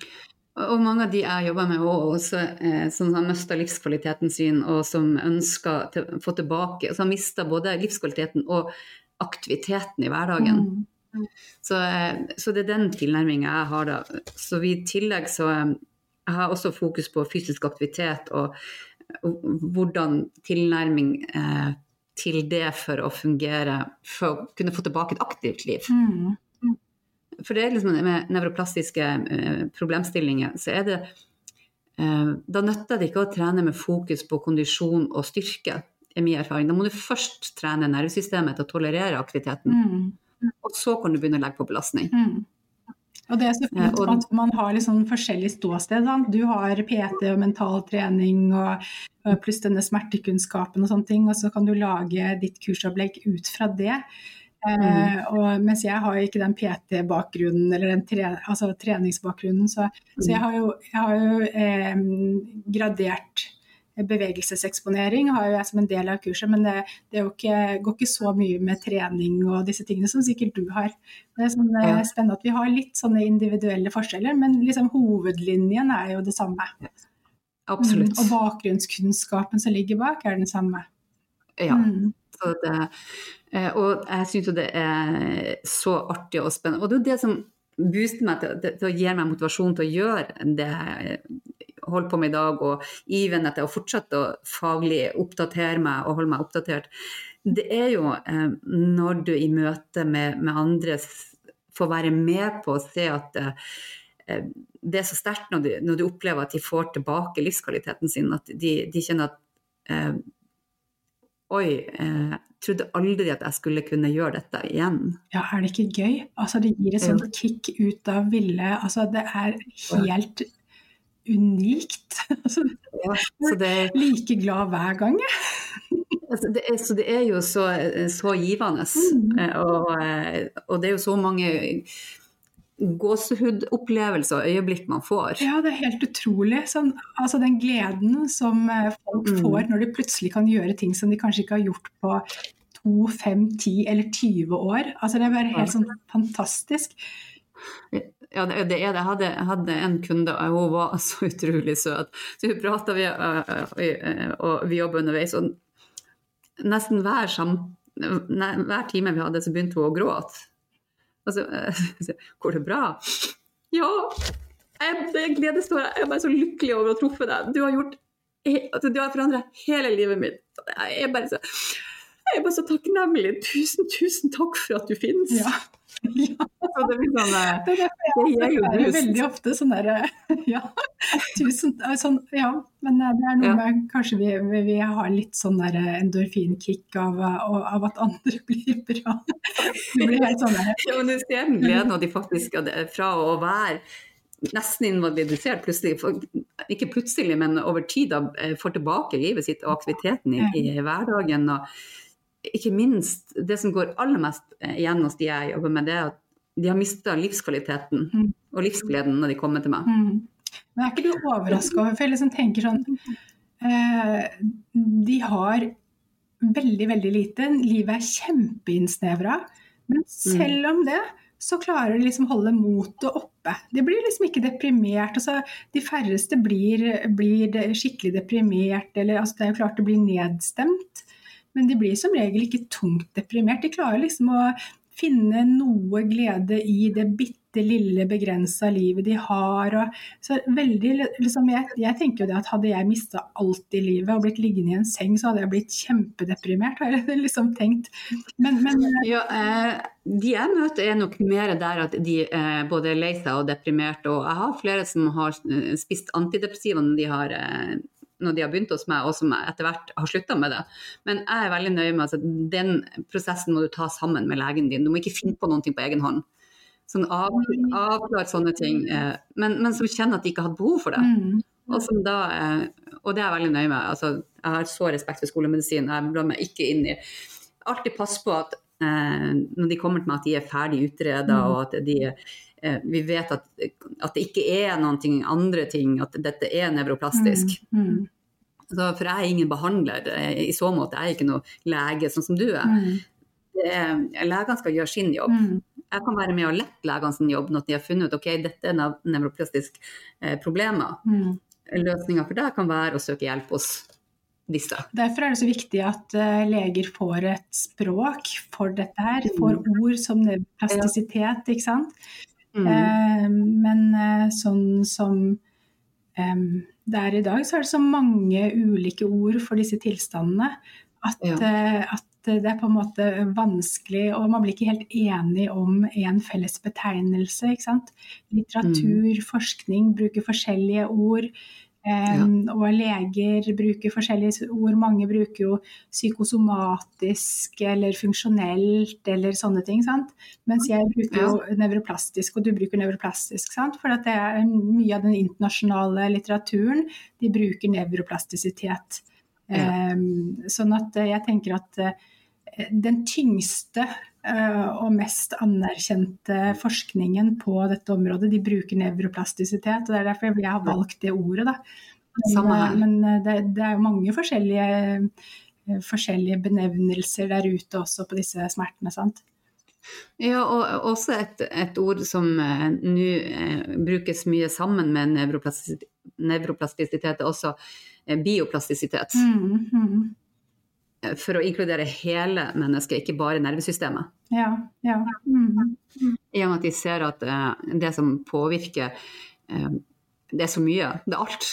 Og mange av de jeg jobber med, og også, eh, som har mista livskvaliteten sin, og som ønsker til, å få tilbake Som har mista både livskvaliteten og aktiviteten i hverdagen. Mm. Så, eh, så det er den tilnærminga jeg har da. Så vi i tillegg så eh, jeg har også fokus på fysisk aktivitet og, og hvordan tilnærming eh, til det for å fungere, for å kunne få tilbake et aktivt liv. Mm. For det er liksom med nevroplastiske eh, problemstillinger, så er det eh, Da nytter det ikke å trene med fokus på kondisjon og styrke, er min erfaring. Da må du først trene nervesystemet til å tolerere aktiviteten, Mm. og så kan du begynne å legge på belastning. Mm. Og det er så fint og- at man har liksom forskjellig ståsted. Sant? Du har PT og mental trening og, og pluss denne smertekunnskapen og sånne ting, og så kan du lage ditt kursopplegg ut fra det. Eh, og, mens jeg har ikke den PT-bakgrunnen eller den tre, altså treningsbakgrunnen, så, så jeg har jo, jeg har jo eh, gradert bevegelseseksponering har jo jeg som en del av kurset, men det, det ikke, går ikke så mye med trening og disse tingene som sikkert du har. Det er sånn, eh, Ja. spennende at vi har litt sånne individuelle forskjeller, men liksom hovedlinjen er jo det samme. Absolutt. Mm, og bakgrunnskunnskapen som ligger bak, er den samme. Ja. Mm. Så det, og jeg syns jo det er så artig og spennende. Og det er jo det som booster meg til, til, til å gi meg motivasjon til å gjøre det jeg holder på med i dag, og even etter å fortsette å faglig oppdatere meg og holde meg oppdatert. Det er jo eh, når du i møte med, med andre får være med på å se at eh, det er så sterkt når, når du opplever at de får tilbake livskvaliteten sin, at de, de kjenner at eh, Oi, eh, trodde aldri at jeg skulle kunne gjøre dette igjen. Ja, er det ikke gøy? Altså, det gir et sånt kick ut av ville Altså, det er helt unikt. Altså, Så det, like glad hver gang, jeg. altså det, er, så det er jo så, så givende. Mm. Eh, Og, eh, og det er jo så mange gåsehudopplevelser og øyeblikk man får. Ja, det er helt utrolig. Sånn, altså den gleden som eh, folk Mm. får når de plutselig kan gjøre ting som de kanskje ikke har gjort på to, fem, ti eller 20 år. Altså det er bare helt sånn fantastisk. Ja, det, er det. Jeg hadde, hadde en kunde, og hun var så utrolig søt. Så hun prata, vi, øh, øh, og vi jobba underveis. Og nesten hver, sam, hver time vi hadde, så begynte hun å gråte. Og så øh, så, Går det bra? Ja! Jeg, er gledestårer. Jeg er bare så lykkelig over å ha truffet deg. Du har gjort altså, Du har forandra hele livet mitt. Jeg er bare så jeg er bare så takknemlig. Tusen, tusen takk for at du finnes. Ja. ja. Det sånn, eh, Det er derfor Det jeg, gir jeg jo hører veldig ofte sånn derre Ja, tusen eh, sånn, Ja, men eh, det er noe Ja. med Kanskje vi, vi, har litt sånn der endorfinkick av, av, at andre blir bra. Det blir helt sånn der Ja, men du ser den gleden de faktisk fra å være nesten invalidisert plutselig, ikke plutselig, men over tid da, eh, får tilbake livet sitt og aktiviteten i, i hverdagen. Og ikke minst det som går aller mest eh, igjen hos de jeg jobber med, det er at de har mista livskvaliteten Mm. og livsgleden når de kommer til meg. Mm. Men er ikke du overraska over For jeg liksom tenker sånn eh, De har veldig, veldig lite. Livet er kjempeinnsnevra. Men selv om det, så klarer de liksom holde motet oppe. De blir liksom ikke deprimert. Altså, de færreste blir, blir skikkelig deprimert, eller altså, det er jo klart det blir nedstemt. Men de blir som regel ikke tungt deprimert. De klarer liksom å finne noe glede i det bitte lille begrensa livet de har. Så veldig, liksom, jeg, jeg tenker jo det at hadde jeg mista alt i livet og blitt liggende i en seng, så hadde jeg blitt kjempedeprimert, har jeg liksom tenkt. Men, men Ja, eh, de jeg møter er nok mer der at de eh, både er lei seg og deprimert. Og jeg har flere som har eh, spist antidepressiva når de har, eh, når de har begynt hos meg, og som etter hvert har slutta med det. Men jeg er veldig nøye med at den prosessen må du ta sammen med legen din. Du må ikke finne på noe på egen hånd. Sånn av, avklare sånne ting. Eh, men, men som kjenner at de ikke har hatt behov for det. mm, Og, da, eh, og det er jeg veldig nøye med. Altså, jeg har så respekt for skolemedisin. Jeg blander meg ikke inn i Alltid pass på at eh, når de kommer til meg, at de er ferdig utreda, Mm. og at de, eh, vi vet at, at det ikke er noen ting, andre ting, at dette er nevroplastisk. mm, Så, for jeg er ingen behandler eh, i så måte. Jeg er ikke noe lege, sånn som du er. mm, er legene skal gjøre sin jobb. mm, Jeg kan være med og lette legene sin jobb når de har funnet ut ok, dette er nevroplastiske eh, problemer. mm. Løsninga for deg kan være å søke hjelp hos disse. Derfor er det så viktig at uh, leger får et språk for dette her. Får ord som nevroplastisitet, ikke sant. Mm. Eh, men eh, sånn som eh, det er i dag, så er det så mange ulike ord for disse tilstandene at, Ja. eh, at det er på en måte vanskelig, og man blir ikke helt enig om en felles betegnelse. ikke sant? Litteratur, forskning bruker forskjellige ord. Ja. Og leger bruker forskjellige ord. Mange bruker jo psykosomatisk eller funksjonelt eller sånne ting. sant? Mens jeg bruker jo nevroplastisk, og du bruker nevroplastisk. sant? For det er mye av den internasjonale litteraturen, de bruker nevroplastisitet. Ja. Um, sånn at eh, jeg tenker at eh, den tyngste og mest anerkjente forskningen på dette området, de bruker nevroplastisitet. og Det er derfor jeg har valgt det ordet. da. Men, eh, men eh, det, det er jo mange forskjellige, eh, forskjellige benevnelser der ute også på disse smertene. sant? Ja, og også et, et ord som eh, nå eh, brukes mye sammen med nevroplastisitet, nevroplastisitet er også eh, bioplastisitet. Mm, mm. For å inkludere hele mennesket, ikke bare nervesystemet. Ja, ja. Mm. I og med at de ser at eh, det som påvirker eh, det er så mye. Det er alt.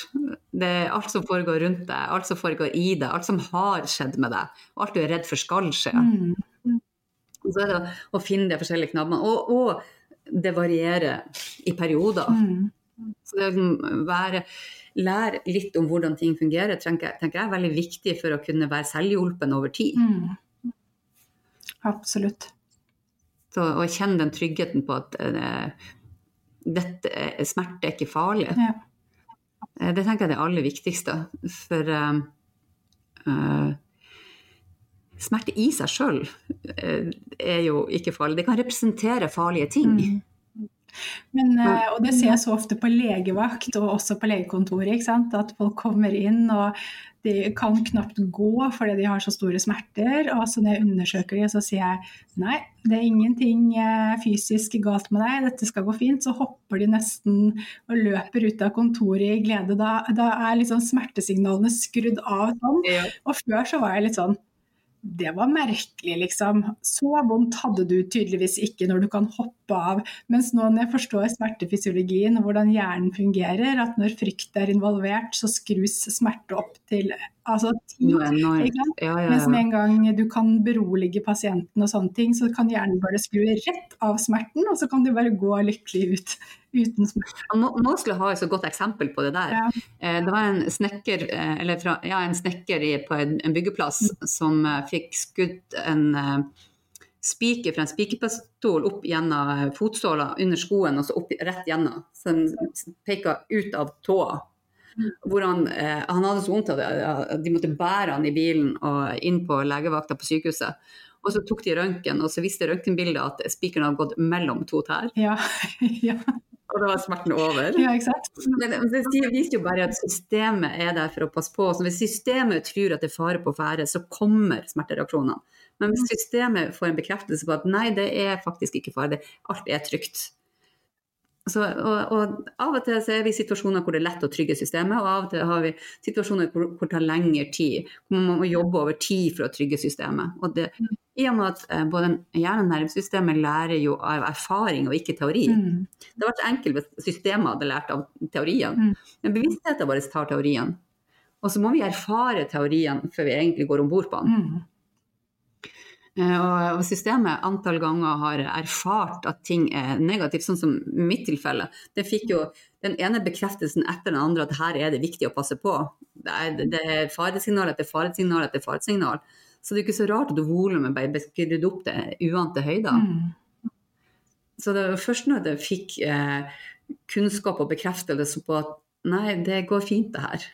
Det er alt som foregår rundt deg, alt som foregår i deg, alt som har skjedd med deg, og alt du er redd for skal skje. Mm. Og så er det å finne de forskjellige knabbene. Og, og det varierer i perioder. Mm. Så det å være, lære litt om hvordan ting fungerer, tenker, jeg- tenker jeg er veldig viktig for å kunne være selvhjulpen over tid. Mm. Absolutt. Så og kjenne den tryggheten på at uh, dette, er- smerte er ikke farlig. Ja. Eh, Det tenker jeg er det aller viktigste. For uh, uh, smerte i seg sjøl er jo ikke farlig. Det kan representere farlige ting. Mm. Men, eh, og det ser jeg så ofte på legevakt og også på legekontoret. At folk kommer inn og de kan knapt gå fordi de har så store smerter. Og så når jeg undersøker de, så sier jeg nei, det er ingenting eh, fysisk galt med deg, dette skal gå fint. Så hopper de nesten og løper ut av kontoret i glede. Da, da er liksom smertesignalene skrudd av sånn. Og før så var jeg litt sånn det var merkelig, liksom. Så vondt hadde du tydeligvis ikke når du kan hoppe av. Mens nå når jeg forstår smertefysiologien og hvordan hjernen fungerer, at når frykt er involvert, så skrus smerte opp til altså ti. Ja, ja, ja, Mens med en gang du kan berolige pasienten og sånne ting, så kan hjernen bare skru rett av smerten, og så kan du bare gå lykkelig ut uten smerte. Jeg ha et så godt eksempel på det der. Eh, det var en snekker, eh, fra, en snekker på en byggeplass mm. som eh, fikk skutt en spiker fra en spikerpistol opp gjennom fotsåla under skoen og så opp rett gjennom. Så den peka ut av tåa. Hvor han, eh, han, hadde så vondt at de måtte bære han i bilen og inn på legevakta på sykehuset. Og så tok de røntgen, og så viste røntgenbildet at spikeren hadde gått mellom to tær. Ja, ja. Og da var smerten over. Ja, ikke sant? Men det viser jo bare at systemet er der for å passe på. Så hvis systemet tror at det er fare på ferde, så kommer smertereaksjonene. Men hvis systemet får en bekreftelse på at nei, det er faktisk ikke fare, alt er trygt, så, og, og, Av og til så er vi i situasjoner hvor det er lett å trygge systemet, og av og til har vi situasjoner hvor, hvor det tar lengre tid. Hvor man må jobbe over tid for å trygge systemet. Og det, I og med at eh, både hjerne- og nervesystemet lærer jo av erfaring og ikke teori. Mm. Det hadde vært enkelt hvis systemet hadde lært av teorien. Mm. Men bevisstheten vår tar teorien. Og så må vi erfare teorien før vi egentlig går om bord på den. Mm. Eh, og systemet antall ganger har erfart at ting er negativt, sånn som mitt tilfelle. Det fikk jo den ene bekreftelsen etter den andre at her er det viktig å passe på. Det er, det er faresignal etter faresignal etter faresignal. Så det er ikke så rart at volumet ble skrudd opp til uante høyder. Mm. Så det var først når jeg fikk eh, kunnskap og bekreftelse på at nei, det går fint det her.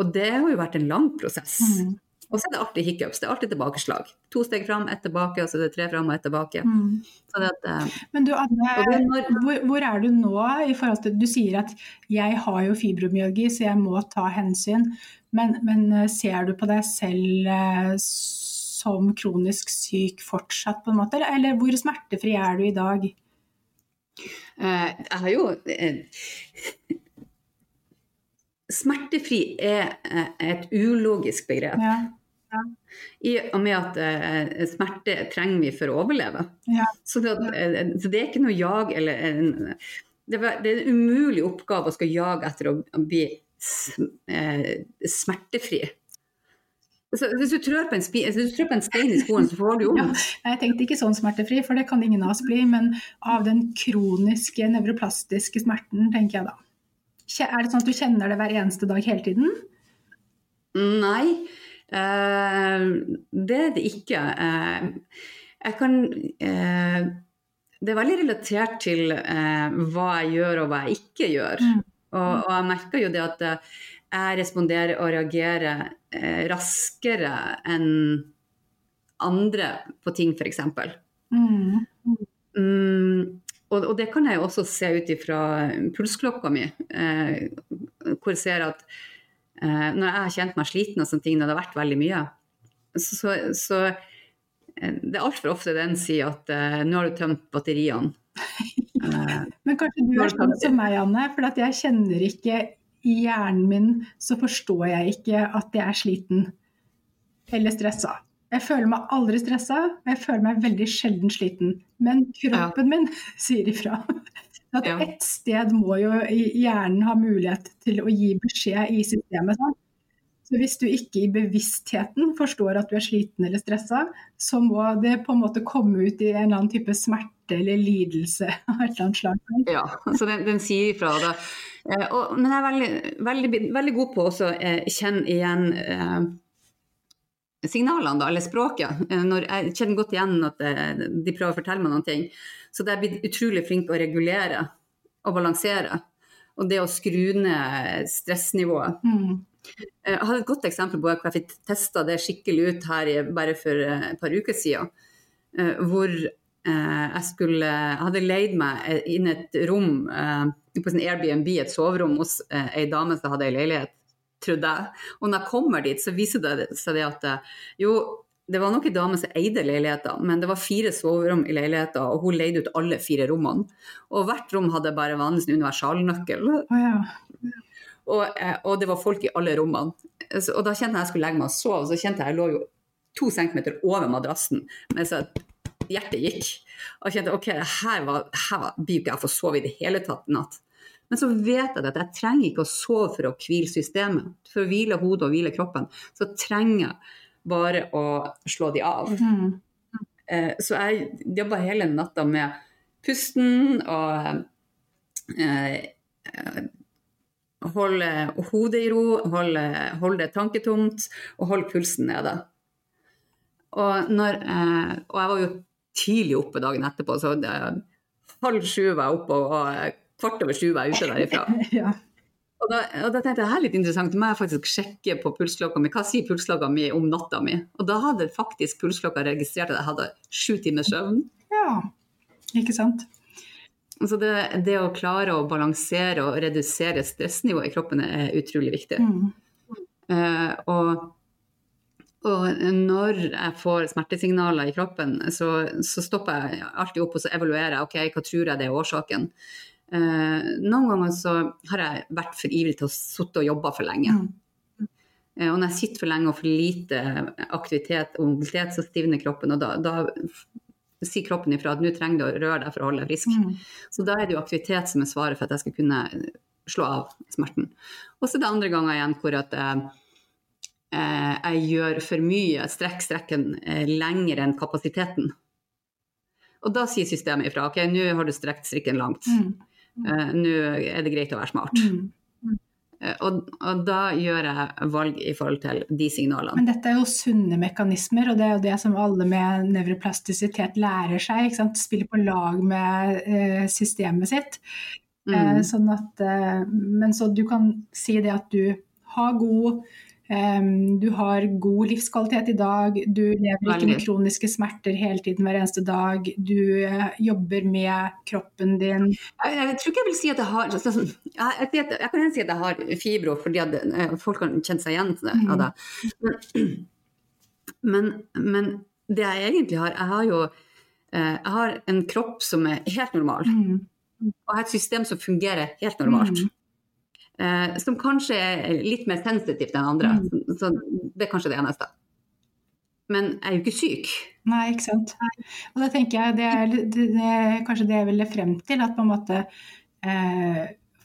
Og det har jo vært en lang prosess. Mm. Og så er det alltid hiccups. Det er alltid tilbakeslag. To steg fram, ett tilbake, og så er det tre fram og ett tilbake. Mm. At, uh, Men du Anne, når, hvor, hvor, er du nå i forhold til Du sier at jeg har jo fibromyalgi, så jeg må ta hensyn. Men, men eh, ser du på deg selv uh, som kronisk syk fortsatt, på en måte? Eller, eller hvor smertefri er du i dag? Uh, jeg har jo Smertefri er et ulogisk begrep. Ja. I og med at uh, smerte trenger vi for å overleve. Ja. Så, det, uh, så, det, er ikke noe jag eller en, det, det, er en umulig oppgave å skal jage etter å, bli smertefri. Så hvis du trør på en, en stein i skoen, så får du jo vondt. Ja, jeg tenkte ikke sånn smertefri, for det kan ingen av oss bli. Men av den kroniske nevroplastiske smerten, tenker jeg da. Er det sånn at du kjenner det hver eneste dag hele tiden? Nei. Eh, det er det ikke. Eh, jeg kan eh, Det er veldig relatert til hva jeg gjør og hva jeg ikke gjør. Mm. Og, jeg merker jo det at jeg responderer og reagerer raskere enn andre på ting, f.eks. Mm. Mm, og, og, det kan jeg også se ut ifra pulsklokka mi, hvor jeg ser at Eh, når jeg har kjent meg sliten og sånne ting, når det har vært veldig mye, så, så så det er altfor ofte den sier at uh, nå har du tømt batteriene. Uh, Men kanskje du er sånn som meg, Anne. For at jeg kjenner ikke i hjernen min så forstår jeg ikke at jeg er sliten eller stressa. Jeg føler meg aldri stressa, jeg føler meg veldig sjelden sliten. Men kroppen ja. min sier ifra. At ja. ett sted må jo hjernen ha mulighet til å gi beskjed i systemet. Sånn. Så hvis du ikke i bevisstheten forstår at du er sliten eller stressa, så må det på en måte komme ut i en eller annen type smerte eller lidelse av et eller annet slag. Ja, så den, den sier ifra da. Eh, og, men jeg er veldig, veldig, veldig god på å eh, kjenne igjen eh, signalene, da, eller språket. Eh, når jeg kjenner godt igjen at eh, de prøver å fortelle meg noen ting. Så det er blitt utrolig flink å regulere og balansere. Og det å skru ned stressnivået. Mm. Jeg hadde et godt eksempel på hvor jeg fikk testa det skikkelig ut her bare for et par uker siden. Hvor eh, jeg skulle Jeg hadde leid meg inn et rom eh, på sin Airbnb, et soverom hos eh, ei dame som hadde ei leilighet, trodde jeg. Og når jeg kommer dit, så viser det seg det at jo, det var nok ei dame som eide leiligheten, men det var fire soverom i leiligheten, og hun leide ut alle fire rommene. Og hvert rom hadde bare vanligvis en universalnøkkel. Oh, ja. Og, eh, og det var folk i alle rommene. Så, og da kjente jeg jeg skulle legge meg og sove, så kjente jeg jeg lå jo to centimeter over madrassen mens jeg- hjertet gikk. Og kjente ok, her, var, her var, blir ikke jeg få sove i det hele tatt i natt. Men så vet jeg at jeg trenger ikke å sove for å hvile systemet. For å hvile hodet og hvile kroppen, så trenger jeg bare å slå de av. Mm. Eh, Så jeg jobba hele natta med pusten og eh, eh, holde hodet i ro, holde, holde det tanketomt og holde pulsen nede. Og, når, eh, og jeg var jo tidlig oppe dagen etterpå, så det, halv sju var jeg oppe, og, og kvart over sju var jeg ute derifra. ja. Og da, og da tenkte jeg her er litt interessant, må jeg faktisk sjekke på pulsklokka mi. Hva sier pulsklokka mi om natta mi? Og da hadde faktisk pulsklokka registrert at jeg hadde sju timers søvn. ja. Ikke sant? Så det, det å klare å balansere og redusere stressnivået i kroppen er utrolig viktig. Mm. Uh, og, og når jeg får smertesignaler i kroppen, så, så stopper jeg alltid opp og så evaluerer jeg. Ok, hva tror jeg det er årsaken? Eh, noen ganger så har jeg vært for ivrig til å sitte og jobbe for lenge. Mm. Eh, og når jeg sitter for lenge og for lite aktivitet og mobilitet, så stivner kroppen. Og da, da sier kroppen ifra at nå trenger du å røre deg for å holde deg frisk. Mm. Så da er det jo aktivitet som er svaret for at jeg skal kunne slå av smerten. Og så er det andre ganger igjen hvor at eh, eh, jeg gjør for mye, strekk strekken eh, lenger enn kapasiteten. Og da sier systemet ifra ok, nå har du strekt strikken langt. Mm. Eh, nå er det greit å være smart. Mm. Eh, og, og da gjør jeg valg i forhold til de signalene. Men dette er jo sunne mekanismer, og det er jo det som alle med nevroplastisitet lærer seg. Ikke sant? Spiller på lag med eh, systemet sitt. Eh, Mm. sånn at, eh, men så du kan si det at du har god eh, du har god livskvalitet i dag, du lever ikke med kroniske smerter hele tiden hver eneste dag. Du uh, jobber med kroppen din. Jeg, jeg tror ikke jeg vil si at jeg har altså, sånn- jeg, jeg, sier jeg kan si at jeg har fibro, fordi at eh, folk kan kjenne seg igjen Mm. av det. Men, men det jeg egentlig har Jeg har jo eh, jeg har en kropp som er helt normal, Mm. og jeg har et system som fungerer helt normalt. Mm. Eh, som kanskje er litt mer sensitivt enn andre. Mm. Så det er kanskje det eneste. Men jeg er jo ikke syk. Nei, ikke sant. Og da tenker jeg det er, det, det, kanskje det jeg ville frem til, at på en måte eh,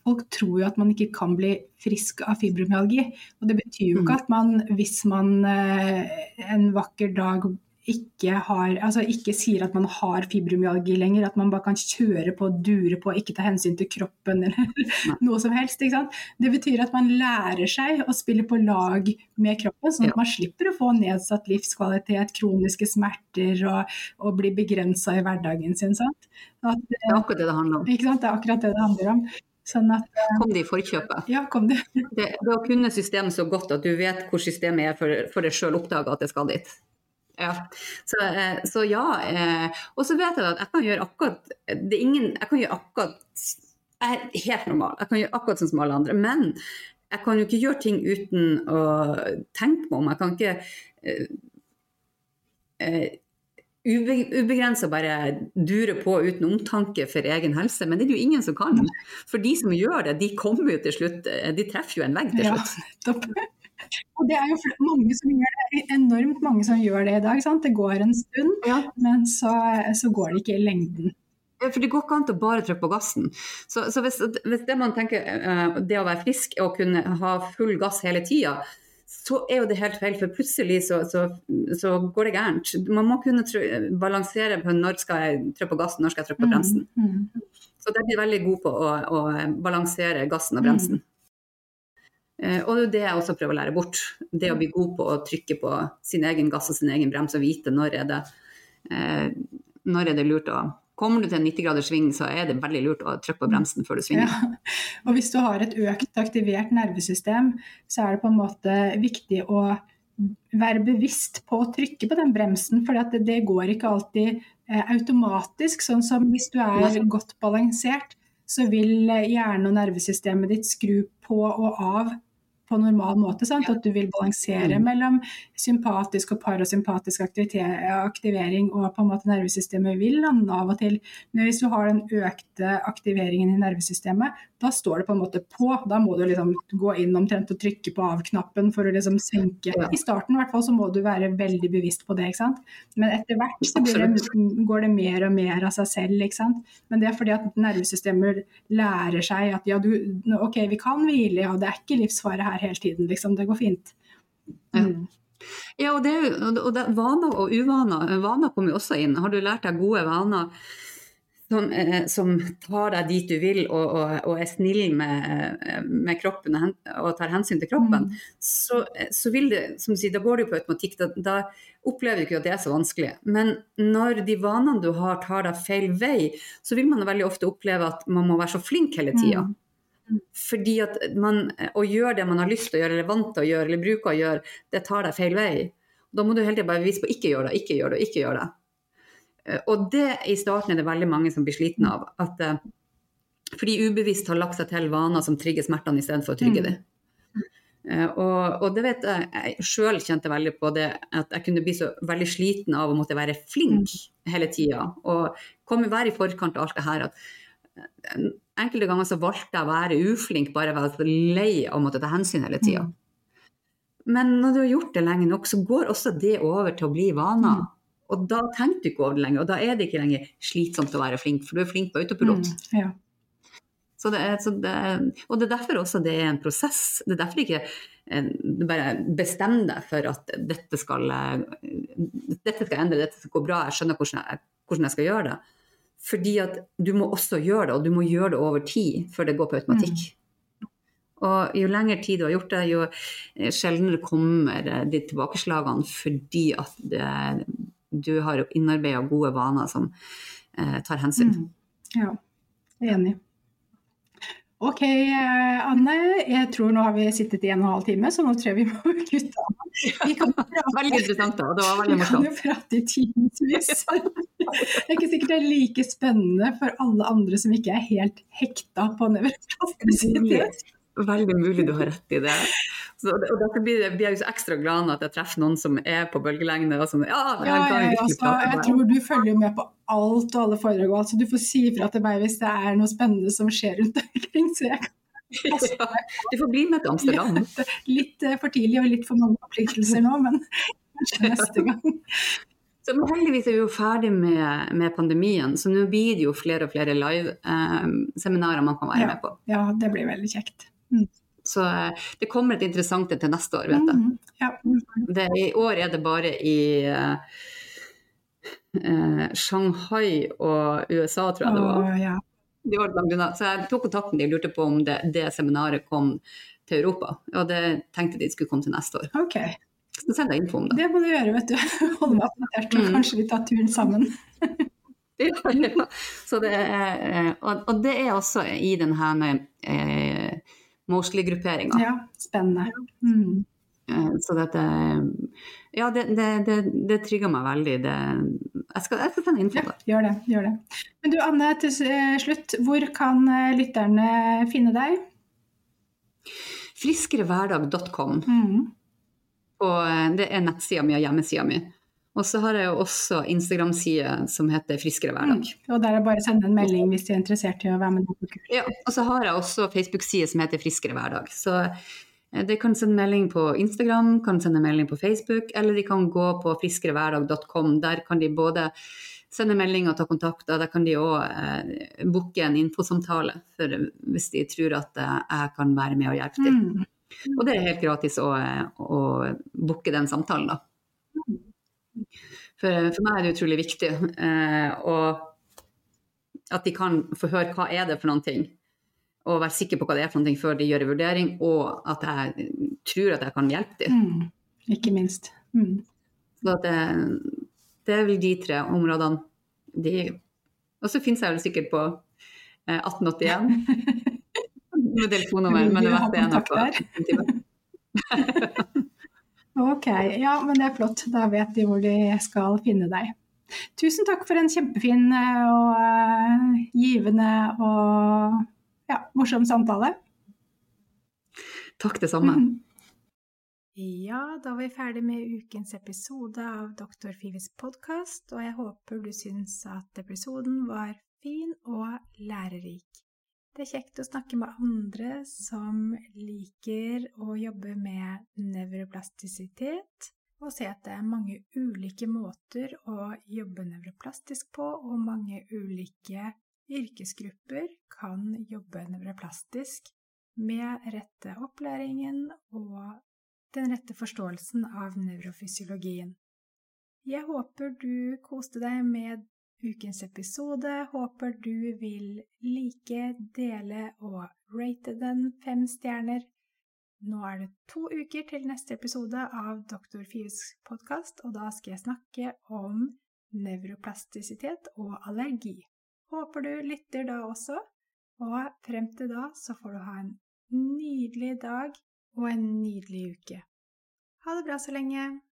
Folk tror jo at man ikke kan bli frisk av fibromyalgi. Og det betyr jo ikke Mm. at man, hvis man eh, en vakker dag ikke, har, altså ikke sier at man har fibromyalgi lenger, at man bare kan kjøre på, dure på, ikke ta hensyn til kroppen eller noe som helst. Det betyr at man lærer seg å spille på lag med kroppen, sånn at Ja. man slipper å få nedsatt livskvalitet, kroniske smerter og, og bli begrensa i hverdagen sin. At, Det er akkurat det det handler om. ikke sant? Det er akkurat det det handler om. Sånn at Kom det i forkjøpet. Ja, kom det. Det, det å kunne systemet så godt at du vet hvor systemet er for, for deg sjøl oppdaga at det skal dit. Ja. Så, eh, så ja. Eh, og så vet jeg at jeg kan gjøre akkurat det er ingen, Jeg kan gjøre akkurat Jeg er helt normal. Jeg kan gjøre akkurat sånn som alle andre. Men jeg kan jo ikke gjøre ting uten å tenke meg om. Jeg kan ikke eh, eh, ubegrensa bare dure på uten omtanke for egen helse, men det er det jo ingen som kan. For de som gjør det, de kommer jo til slutt De treffer jo en vegg til Ja, slutt. nettopp. Og det er jo mange som gjør det, enormt mange som gjør det i dag. Sant? Det går en stund, Ja. men så, så går det ikke i lengden. Ja, For det går ikke an å bare trykke på gassen. Så, så hvis, hvis det man tenker eh, det å være frisk å kunne ha full gass hele tida, så er jo det helt feil. For plutselig så, så, så går det gærent. Man må kunne try balansere på når skal jeg trykke på gassen, når skal jeg trykke på bremsen. Mm, mm. Så der blir veldig god på å, å balansere gassen og bremsen. Eh, og det er jeg også prøver å lære bort. Det å bli god på å trykke på sin egen gass og sin egen brems og vite når er det, eh, når er det lurt å Kommer du til en 90 graders sving, så er det veldig lurt å trykke på bremsen før du svinger. Ja. Og hvis du har et økt aktivert nervesystem, så er det på en måte viktig å være bevisst på å trykke på den bremsen, for det, det, går ikke alltid eh, automatisk. Sånn som hvis du er godt balansert, så vil hjerne- og nervesystemet ditt skru på og av på normal måte. Sant? At du vil balansere mm. mellom sympatisk og parasympatisk aktivering og på en måte nervesystemet vil lande av og til. Men hvis du har den økte aktiveringen i nervesystemet, da står det på en måte på. Da må du liksom gå inn omtrent og trykke på av-knappen for å liksom senke. Ja. I starten i hvert fall så må du være veldig bevisst på det. ikke sant? Men etter hvert så det, går det mer og mer av seg selv. ikke sant? Men det er fordi at nervesystemer lærer seg at ja, du, ok, vi kan hvile, ja, det er ikke livsfare her hele tiden, liksom. Det går fint. Mm. Ja, og, det, og det, vaner og uvaner. Vaner kommer jo også inn. Har du lært deg gode vaner som, eh, som tar deg dit du vil og, og, og er snill med, med, kroppen og tar hensyn til kroppen, mm. så, så, vil det, som du sier, da går det jo på automatikk. Da, da, opplever du ikke at det er så vanskelig. Men når de vanene du har tar deg feil vei, så vil man veldig ofte oppleve at man må være så flink hele tida. Mm. Fordi at man, å gjøre det man har lyst til å gjøre, eller vant til å gjøre, eller bruker å gjøre, det tar deg feil vei. Da må du hele tiden bare vise på ikke gjøre det, ikke gjøre det, ikke gjøre det. Eh, og det i starten er det veldig mange som blir slitne av. At, eh, fordi ubevisst har lagt seg til vaner som trigger smertene istedenfor å trygge mm. dem. Uh, og, og, det vet jeg, jeg sjøl kjente veldig på det, at jeg kunne bli så veldig sliten av å måtte være flink mm. hele tida. Og komme, være i forkant av alt det her. At enkelte ganger så valgte jeg å være uflink, bare være så lei av å måtte ta hensyn hele tida. Mm. Men når du har gjort det lenge nok, så går også det over til å bli vaner. Og da tenker du ikke over det lenger, og da er det ikke lenger slitsomt å være flink, for du er flink på autopilot. Mm, ja. Så det er, så det er, og det er derfor også det er en prosess. Det er derfor ikke eh, du bare bestemmer deg for at dette skal, dette skal endre, dette skal gå bra, jeg skjønner hvordan jeg, hvordan jeg skal gjøre det. Fordi at du må også gjøre det, og du må gjøre det over tid før det går på automatikk. Mm. Og jo lengre tid du har gjort det, jo sjeldnere kommer de tilbakeslagene fordi at det, du har innarbeida gode vaner som eh, tar hensyn. Mm. Ja, enig. Ok, eh, Anne. Jeg tror nå har vi sittet i en og en halv time, så nå tror jeg vi må kutte av. veldig interessant, da. Det var veldig morsomt. Vi kan jo prate i timevis. Det er ikke sikkert det er like spennende for alle andre som ikke er helt hekta på nevroplastisitet. Veldig mulig du har rett i det. Så, og derfor blir, jeg, jo så ekstra glad når jeg treffer noen som er på bølgelengde. og som, ja, ja, ja jeg, altså, jeg tror du følger med på alt og alle foredrag, så altså, du får si ifra til meg hvis det er noe spennende som skjer rundt omkring. så jeg ja, du får bli med til Amsterdam. litt uh, for tidlig og litt for mange forpliktelser nå, men kanskje neste gang. Så heldigvis er vi jo ferdig med, med pandemien, så nå blir det jo flere og flere live-seminarer eh, man kan være ja, med på. Ja, det blir veldig kjekt. Mm. Så eh, det kommer et interessant til neste år, vet jeg. Mm, ja. det, I år er det bare i uh, Shanghai og USA, tror jeg det var. Oh, ja. de var så jeg tok kontakt med dem og lurte på om det, det, seminaret kom til Europa. Og det tenkte de skulle komme til neste år. Okay. Så send deg info om det. Det må du gjøre, vet du. Holde meg oppdatert, og mm. kanskje vi tar turen sammen. ja, ja. Det er, og, og, det er også i denne eh, Mosley-grupperinga. Ja, spennende. Mm. Eh, så dette Ja, det, det, det, det trigger meg veldig. jeg skal, jeg skal sende info. Ja, gjør det. Gjør det. Men du Anne, til slutt. Hvor kan lytterne finne deg? Friskerehverdag.com. Mm. Og eh, det er nettsida mi og hjemmesida mi. Og så har jeg jo også Instagram-side som heter Friskere hverdag. Mm. Og der er bare å sende en melding hvis de er interessert i å være med på kurs. Ja, og så har jeg også Facebook-side som heter Friskere hverdag. Så eh, de kan sende melding på Instagram, kan sende melding på Facebook, eller de kan gå på friskerehverdag.com. Der kan de både sende melding og ta kontakt, og der kan de òg eh, booke en infosamtale for hvis de tror at eh, jeg kan være med og hjelpe til. Mm. Og det er helt gratis å, å booke den samtalen, da. For, for, meg er det utrolig viktig. Eh, og at de kan få høre hva er det for noen ting. Og være sikker på hva det er for noen ting før de gjør en vurdering, og at jeg tror at jeg kan hjelpe dem. Mm, ikke minst. Mm. Så det, det, er vel de tre områdene. De, og så finnes jeg vel sikkert på eh, 1881. med telefonnummer, men det vet er nok Ok, ja, men det er flott. Da vet de hvor de skal finne deg. Tusen takk for en kjempefin eh, og uh, givende og ja, morsom samtale. Takk, det samme. Mm. Ja, da var vi ferdig med ukens episode av Dr. Fives podkast, og jeg håper du syns at episoden var fin og lærerik. Det er kjekt å snakke med andre som liker å jobbe med nevroplastisitet, og se at det er mange ulike måter å jobbe nevroplastisk på, og mange ulike yrkesgrupper kan jobbe nevroplastisk med rette opplæringen og den rette forståelsen av nevrofysiologien. Jeg håper du koste deg med ukens episode. Håper du vil like, dele og rate den fem stjerner. Nå er det to uker til neste episode av Dr. Fives podkast, og da skal jeg snakke om nevroplastisitet og allergi. Håper du lytter da også, og frem til da så får du ha en nydelig dag og en nydelig uke. Ha det bra så lenge!